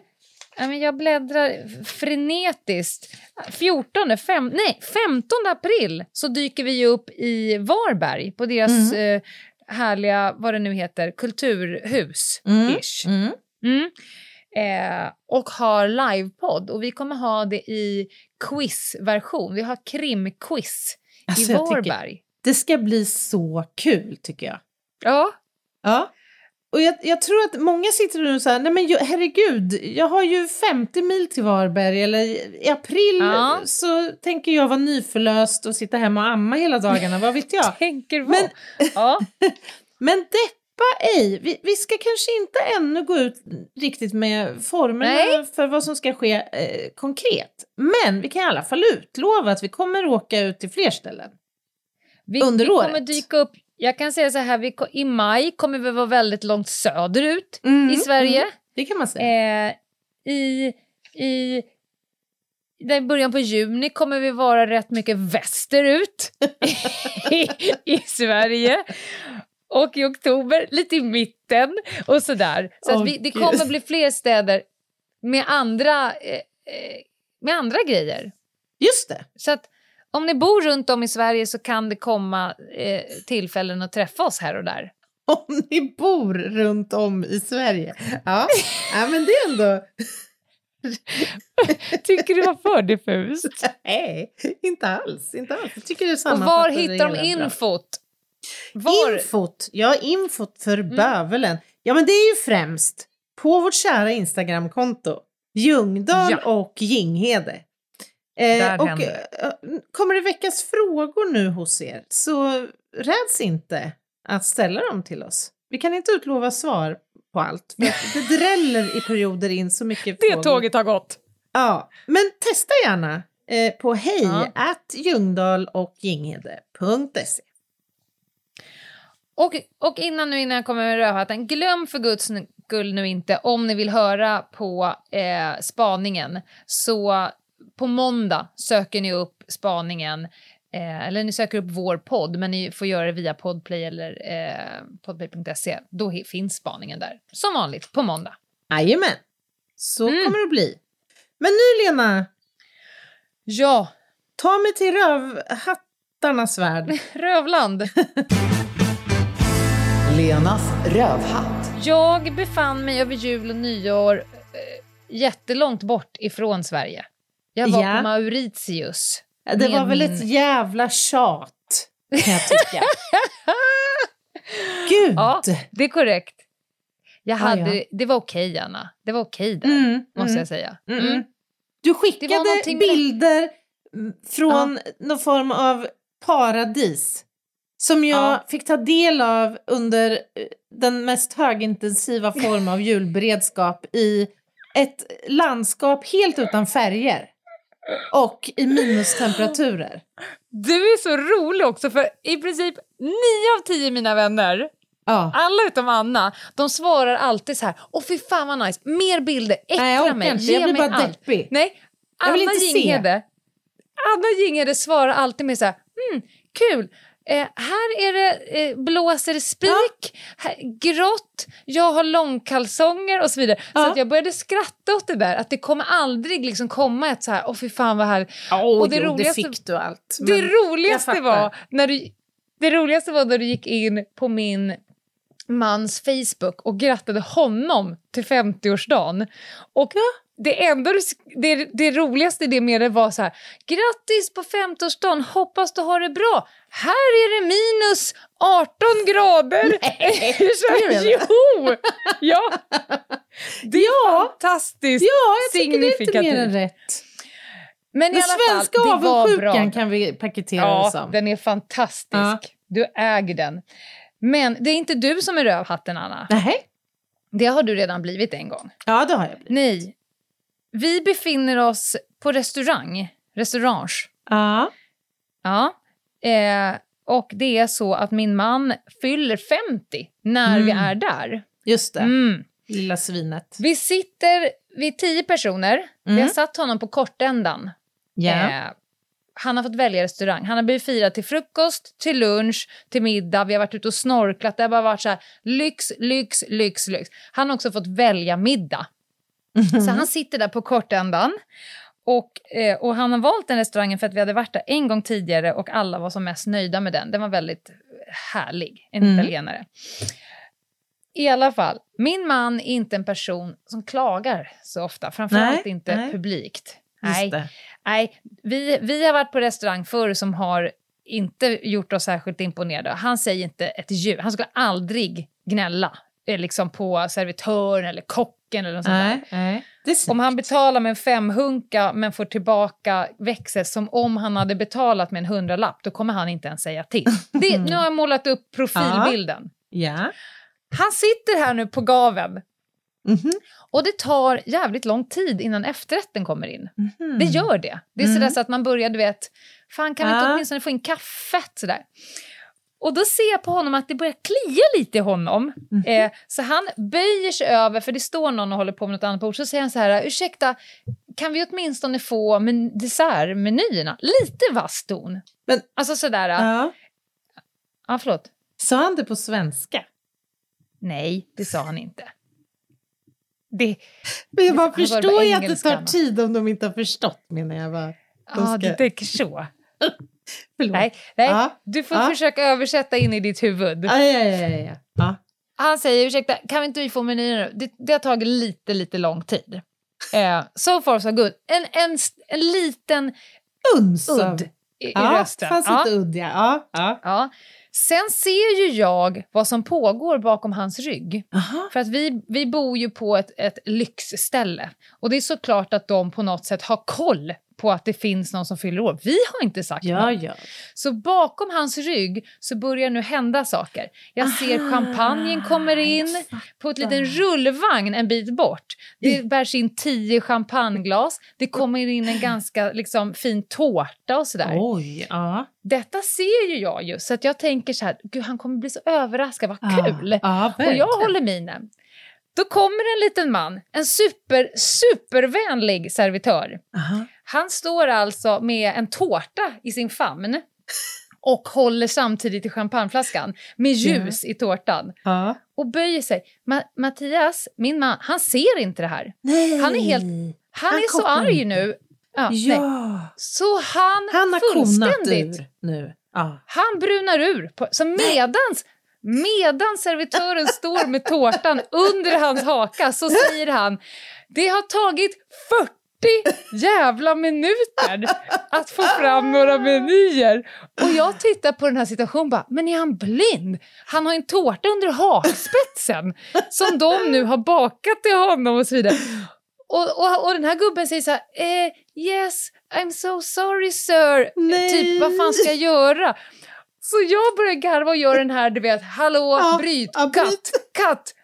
S3: Men jag bläddrar frenetiskt. 14, fem, nej, 15 april så dyker vi upp i Varberg på deras eh, härliga, vad det nu heter, kulturhus.
S2: Mm. Mm.
S3: Mm. Eh, och har livepodd. Och vi kommer ha det i quizversion. Vi har krimquiz
S2: Alltså,
S3: i
S2: jag tycker
S3: Varberg.
S2: det ska bli så kul, tycker jag.
S3: Ja,
S2: Ja. Och jag, jag tror att många sitter nu och säger, nej men herregud, jag har ju 50 mil till Varberg eller i april
S3: Ja.
S2: så tänker jag vara nyförlöst och sitta hemma och amma hela dagarna, vad vet jag.
S3: tänker vad.
S2: Men-
S3: ja.
S2: Men ej. Vi, vi ska kanske inte ännu gå ut riktigt med formerna
S3: Nej.
S2: för vad som ska ske eh, konkret. Men vi kan i alla fall utlova att vi kommer åka ut till fler ställen.
S3: Vi,
S2: Under
S3: vi kommer
S2: året.
S3: dyka upp, jag kan säga så här, vi, i maj kommer vi vara väldigt långt söderut
S2: Mm,
S3: i Sverige.
S2: mm, det kan man säga.
S3: Eh, I i i början på juni kommer vi vara rätt mycket västerut i, i Sverige. Och i oktober lite i mitten och sådär. Så att vi, det
S2: Gud.
S3: kommer bli fler städer med andra, eh, eh, med andra grejer.
S2: Just det.
S3: Så att om ni bor runt om i Sverige så kan det komma eh, tillfällen att träffa oss här och där.
S2: Om ni bor runt om i Sverige. Ja, ja men det är ändå...
S3: Tycker du var för diffust?
S2: Nej, inte alls. Inte alls. Jag tycker det är
S3: Och var
S2: det
S3: hittar de infot? Var?
S2: Infot, ja infot för
S3: Mm.
S2: bövelen. Ja men det är ju främst på vårt kära Instagramkonto. Ljungdahl
S3: Ja.
S2: och Ginghede. Eh, och
S3: händer
S2: eh, kommer det väckas frågor nu hos er så räds inte att ställa dem till oss. Vi kan inte utlova svar på allt. Det dräller i perioder in så mycket frågor.
S3: har gått.
S2: Ja, men testa gärna eh, på hej
S3: Ja.
S2: ljungdahl och ginghede.se.
S3: Och, och innan nu innan jag kommer med rödhatten, glöm för guds skull nu inte om ni vill höra på eh, spaningen så på måndag söker ni upp spaningen eh, eller ni söker upp vår podd men ni får göra det via podplay eller eh, podplay.se. Då finns spaningen där som vanligt på måndag.
S2: Jajamän, så
S3: Mm.
S2: kommer det bli. Men nu Lena,
S3: Ja,
S2: ta mig till rövhattarnas värld.
S3: Rövland.
S6: Lenas rövhatt.
S3: Jag befann mig över jul och nyår eh, jättelångt bort ifrån Sverige. Jag var
S2: Ja.
S3: på Mauritius.
S2: Det
S3: Med
S2: var väl
S3: min-
S2: ett jävla tjat, kan jag tycka. Gud!
S3: Ja, det är korrekt. Jag
S2: Ja,
S3: hade,
S2: ja.
S3: Det var okej, Anna. Det var okej där,
S2: Mm,
S3: måste
S2: mm,
S3: jag säga.
S2: mm,
S3: Mm.
S2: mm. Du skickade
S3: med
S2: bilder mm, från någon form av paradis som jag
S3: Ja.
S2: fick ta del av under eh, den mest högintensiva form av julberedskap i ett landskap helt utan färger och i minustemperaturer.
S3: Du är så rolig också, för i princip nio av tio mina vänner,
S2: Ja.
S3: alla utom Anna, de svarar alltid så här, åh fy fan vad nice, mer bilder, äckla
S2: Nej, jag
S3: mig,
S2: inte. Jag blir bara
S3: allt.
S2: deppig.
S3: Nej,
S2: Jag
S3: Anna
S2: vill inte se.
S3: Jinghede, Anna Jinghede svarar alltid med så här, mm, kul, eh, här är det eh, blåser det spik, här, grått, jag har långkalsonger och så vidare. Så
S2: Ja.
S3: att jag började skratta åt det där, att det kommer aldrig liksom komma ett så här, åh fy fan vad härligt.
S2: Åh,
S3: Och det
S2: jo,
S3: roligaste-
S2: det fick du allt.
S3: Det roligaste var när du, det roligaste var när du gick in på min mans Facebook och grattade honom till 50-årsdagen. Och det, enda det, det roligaste i det med det var så här, grattis på 50-årsdagen, hoppas du har det bra. Här är det minus 18 grader.
S2: Nej,
S3: Så jo! Ja. Det är
S2: Ja.
S3: fantastiskt
S2: Ja, jag tycker det är inte mer än rätt.
S3: Men i
S2: Den svenska
S3: fall, det
S2: avundsjukan kan vi paketera det
S3: Ja,
S2: som.
S3: den är fantastisk.
S2: Ja.
S3: Du äger den. Men det är inte du som är rövhatten, Anna.
S2: Nej.
S3: Det har du redan blivit en gång.
S2: Ja, det har jag blivit.
S3: Nej. Vi befinner oss på restaurang. Restaurange.
S2: Ja.
S3: Ja. Eh, och det är så att min man fyller 50 när vi
S2: Mm.
S3: är där.
S2: Just det.
S3: Mm.
S2: Lilla svinet.
S3: Vi sitter, vi är tio personer. Vi
S2: Mm.
S3: har satt honom på kortändan.
S2: Ja.
S3: Eh, han har fått välja restaurang. Han har blivit firad till frukost, till lunch, till middag. Vi har varit ute och snorklat. Det har bara varit så här lyx, lyx, lyx, lyx. Han har också fått välja middag.
S2: Mm.
S3: Så han sitter där på kortändan. Och, eh, och han har valt den restaurangen för att vi hade varit där en gång tidigare och alla var som mest nöjda med den. Den var väldigt härlig, en
S2: Mm.
S3: italienare. I alla fall, min man är inte en person som klagar så ofta, framförallt
S2: Nej,
S3: inte
S2: nej.
S3: publikt. Nej. Nej, vi, vi har varit på restaurang förr som har inte gjort oss särskilt imponerade. Han säger inte ett ljud. Han skulle aldrig gnälla eh, liksom på servitören eller kocken eller något sånt där.
S2: Nej, nej. Det är snyggt.
S3: Om han betalar med en femhunka men får tillbaka växel som om han hade betalat med en hundralapp, då kommer han inte ens säga till. Det, nu har jag målat upp profilbilden.
S2: Ja.
S3: Han sitter här nu på gaven
S2: Mhm.
S3: och det tar jävligt lång tid innan efterrätten kommer in.
S2: Mhm.
S3: Det gör det. Det är
S2: Mm.
S3: sådär så att man börjar, du vet, fan kan vi inte
S2: Ja.
S3: åtminstone få in kaffet? Sådär. Och då ser jag på honom att det börjar klia lite i honom.
S2: Mhm.
S3: Eh, så han böjer sig över, för det står någon och håller på med något annat bord, så säger han så här, ursäkta, kan vi åtminstone få men- dessertmenyerna? Lite vass ton.
S2: Men-
S3: alltså sådär, ja.
S2: Ja.
S3: förlåt.
S2: Sa han det på svenska?
S3: Nej, det sa han inte. Det,
S2: Men jag bara förstår ju att det tar tid om de inte har förstått menar jag bara.
S3: Ja,
S2: ska-
S3: du tänker så.
S2: Förlåt.
S3: Nej, nej.
S2: Ja.
S3: du får
S2: Ja.
S3: försöka översätta in i ditt huvud.
S2: Ja, ja, ja, ja, ja.
S3: Han säger, ursäkta, kan vi inte vi få menyerna nu? Det, det har tagit lite, lite lång tid. Eh, so far so good. En, en, en liten
S2: Uns
S3: udd i, i rösten.
S2: fanns
S3: Ja,
S2: lite udd ja. ja.
S3: Sen ser ju jag vad som pågår bakom hans rygg.
S2: Aha.
S3: För att vi, vi bor ju på ett, ett lyxställe. Och det är såklart att de på något sätt har koll på att det finns någon som fyller år. Vi har inte sagt
S2: Ja,
S3: något.
S2: ja.
S3: Så bakom hans rygg så börjar nu hända saker. Jag ser
S2: Aha,
S3: champagnen kommer in på ett liten rullvagn en bit bort. Det bärs in tio champagneglas. Det kommer in en ganska liksom, fin tårta och sådär.
S2: Oj, ja.
S3: Detta ser ju jag ju, så att jag tänker så här, gud han kommer bli så överraskad, vad kul!
S2: Ja,
S3: och jag håller minen. Då kommer en liten man, en super, supervänlig servitör.
S2: Aha.
S3: Han står alltså med en tårta i sin famn och håller samtidigt i champagneflaskan med ljus i tårtan
S2: Ja.
S3: och böjer sig. Ma- Mattias, min man, han ser inte det här.
S2: Nej.
S3: Han är helt- Han,
S2: Han
S3: är så arg nu. Ja.
S2: Ja.
S3: Så han,
S2: Han har
S3: fullständigt
S2: ur nu. Ja.
S3: Han brunar ur. På, så medans, medans servitören står med tårtan under hans haka så säger han det har tagit 40 jävla minuter att få fram några menyer. Och jag tittar på den här situationen och bara, men är han blind? Han har en tårta under hakspetsen som de nu har bakat till honom och så vidare. Och, och, och den här gubben säger så här, eh, yes, I'm so sorry sir.
S2: Nej.
S3: Typ, vad fan ska jag göra? Så jag börjar garva och göra den här, du vet, hallå,
S2: Ja,
S3: bryt,
S2: ja, bryt.
S3: katt, katt.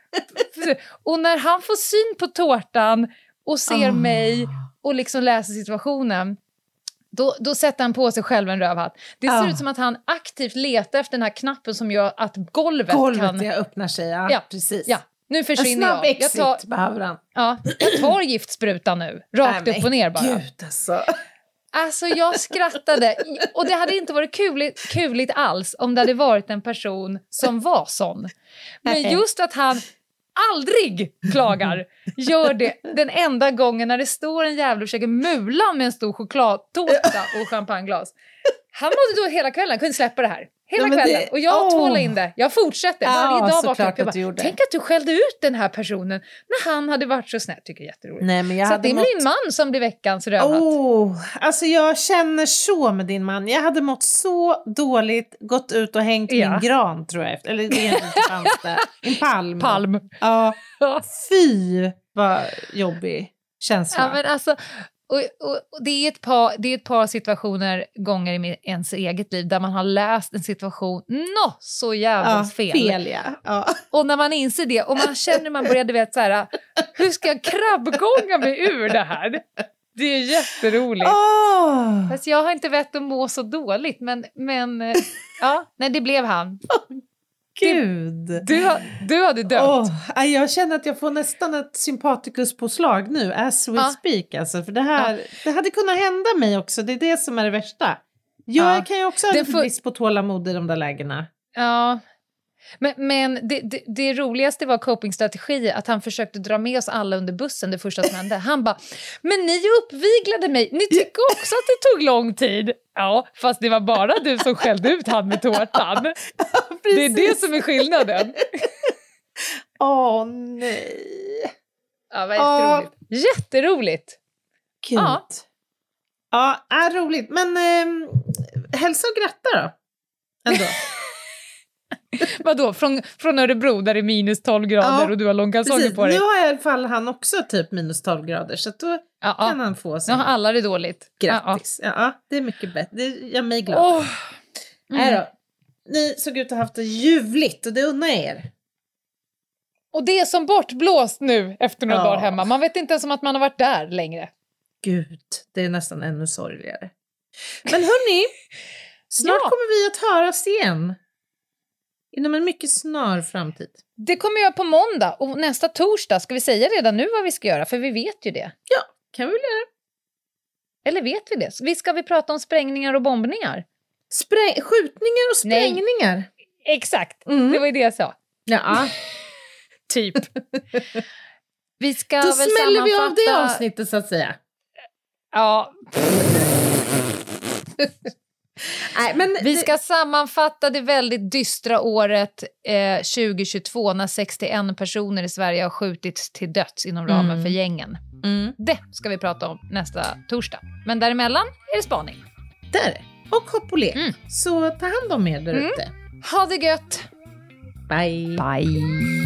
S3: Och när han får syn på tårtan och ser
S2: Ah.
S3: mig och liksom läser situationen, då, då sätter han på sig själv en rövhatt. Det ser
S2: Ah.
S3: ut som att han aktivt letar efter den här knappen som gör att golvet,
S2: Golvet
S3: kan...
S2: ja, öppnar sig, ja.
S3: Ja,
S2: Precis.
S3: Ja, nu
S2: En
S3: försvinner
S2: snabb
S3: jag. Jag
S2: exit
S3: tar,
S2: behöver han.
S3: ja, jag tar giftsprutan nu, rakt
S2: Nej,
S3: upp och ner bara.
S2: Gud alltså.
S3: Alltså jag skrattade. Och det hade inte varit kuligt, kuligt alls om det hade varit en person som var sån. Men just att han aldrig klagar gör det den enda gången när det står en jävel och försöker mula med en stor chokladtårta och champagneglas. Han mådde då hela kvällen, kunde släppa det här. Hela
S2: Nej,
S3: kvällen.
S2: det-
S3: Och jag
S2: åh.
S3: tvålade in det. Jag fortsätter. Varje dag vaknade jag upp bara, tänk att du skällde ut den här personen när han hade varit så snäll. Tycker jag är jätteroligt.
S2: Nej, men jag
S3: så
S2: hade
S3: det är
S2: mått...
S3: min man som blir veckans rövhatt.
S2: Oh, alltså jag känner så med din man. Jag hade mått så dåligt, gått ut och hängt
S3: Ja.
S2: min gran tror jag. efter- Eller det fanns det. En palm.
S3: Palm.
S2: Ja, fy vad jobbig känsla.
S3: Ja, men alltså, och, och, och det, är ett par, det är ett par situationer, gånger i ens eget liv där man har läst en situation nå så jävla
S2: ja,
S3: fel.
S2: fel ja. ja.
S3: Och när man inser det och man känner man börjar, du vet så här, hur ska jag krabbgånga mig ur det här? Det är jätteroligt.
S2: Åh.
S3: Fast jag har inte vett att må så dåligt, men, men eh, ja, nej, det blev han.
S2: Gud.
S3: Du, du hade dött.
S2: Aj, jag känner att jag får nästan ett sympatikus-påslag nu, as we
S3: Ja.
S2: speak. Alltså, för det här det hade kunnat hända mig också, det är det som är det värsta. Jag
S3: Ja.
S2: kan ju också ha
S3: får-
S2: brist på tålamod i de där lägena.
S3: Ja. Men, men det, det, det roligaste var copingstrategi, att han försökte dra med oss alla under bussen det första som hände. Han bara, men ni uppviglade mig, ni tycker också att det tog lång tid. Ja, fast det var bara du som skällde ut han med tårtan. Det är det som är skillnaden.
S2: Åh nej.
S3: Ja, vad
S2: Ja.
S3: jätteroligt. Jätteroligt.
S2: Gud.
S3: Ja.
S2: Ja, är roligt. Men eh, hälsa och gratta då. Ändå.
S3: Vadå, från, från Örebro där det är minus 12 grader
S2: Ja,
S3: och du har långkalsonger på
S2: Nu
S3: dig?
S2: har i alla fall han också typ minus 12 grader så då
S3: Ja,
S2: kan
S3: ja.
S2: han få
S3: Nu
S2: sin
S3: har alla det dåligt.
S2: grattis. Ja, det är mycket bättre. Det gör mig glad. Nej
S3: Mm.
S2: då. Ni såg ut att ha haft det ljuvligt och det unnar jag er.
S3: Och det är som bortblåst nu efter några dagar hemma. Man vet inte ens om att man har varit där längre.
S2: Gud, det är nästan ännu sorgligare. Men hörni, snart kommer vi att höras igen. Inom en mycket snar framtid.
S3: Det kommer jag på måndag och nästa torsdag. Ska vi säga redan nu vad vi ska göra? För vi vet ju det.
S2: Ja, kan vi väl göra.
S3: Eller vet vi det? Vi ska vi prata om sprängningar och bombningar?
S2: Spräng skjutningar och
S3: Nej.
S2: sprängningar.
S3: Exakt,
S2: Mm.
S3: det var ju det jag sa.
S2: Ja,
S3: Typ. vi ska
S2: då
S3: väl
S2: smäller vi av det avsnittet så att säga.
S3: Ja,
S2: Nej, men
S3: vi ska sammanfatta det väldigt dystra året eh, 2022 när 61 personer i Sverige har skjutits till döds inom ramen
S2: Mm.
S3: för gängen.
S2: Mm,
S3: Det ska vi prata om nästa torsdag. Men däremellan är det spaning.
S2: där. Och hopp och lek.
S3: Mm.
S2: Så ta hand om er där
S3: Mm.
S2: ute.
S3: Ha det gött!
S2: Bye.
S3: Bye!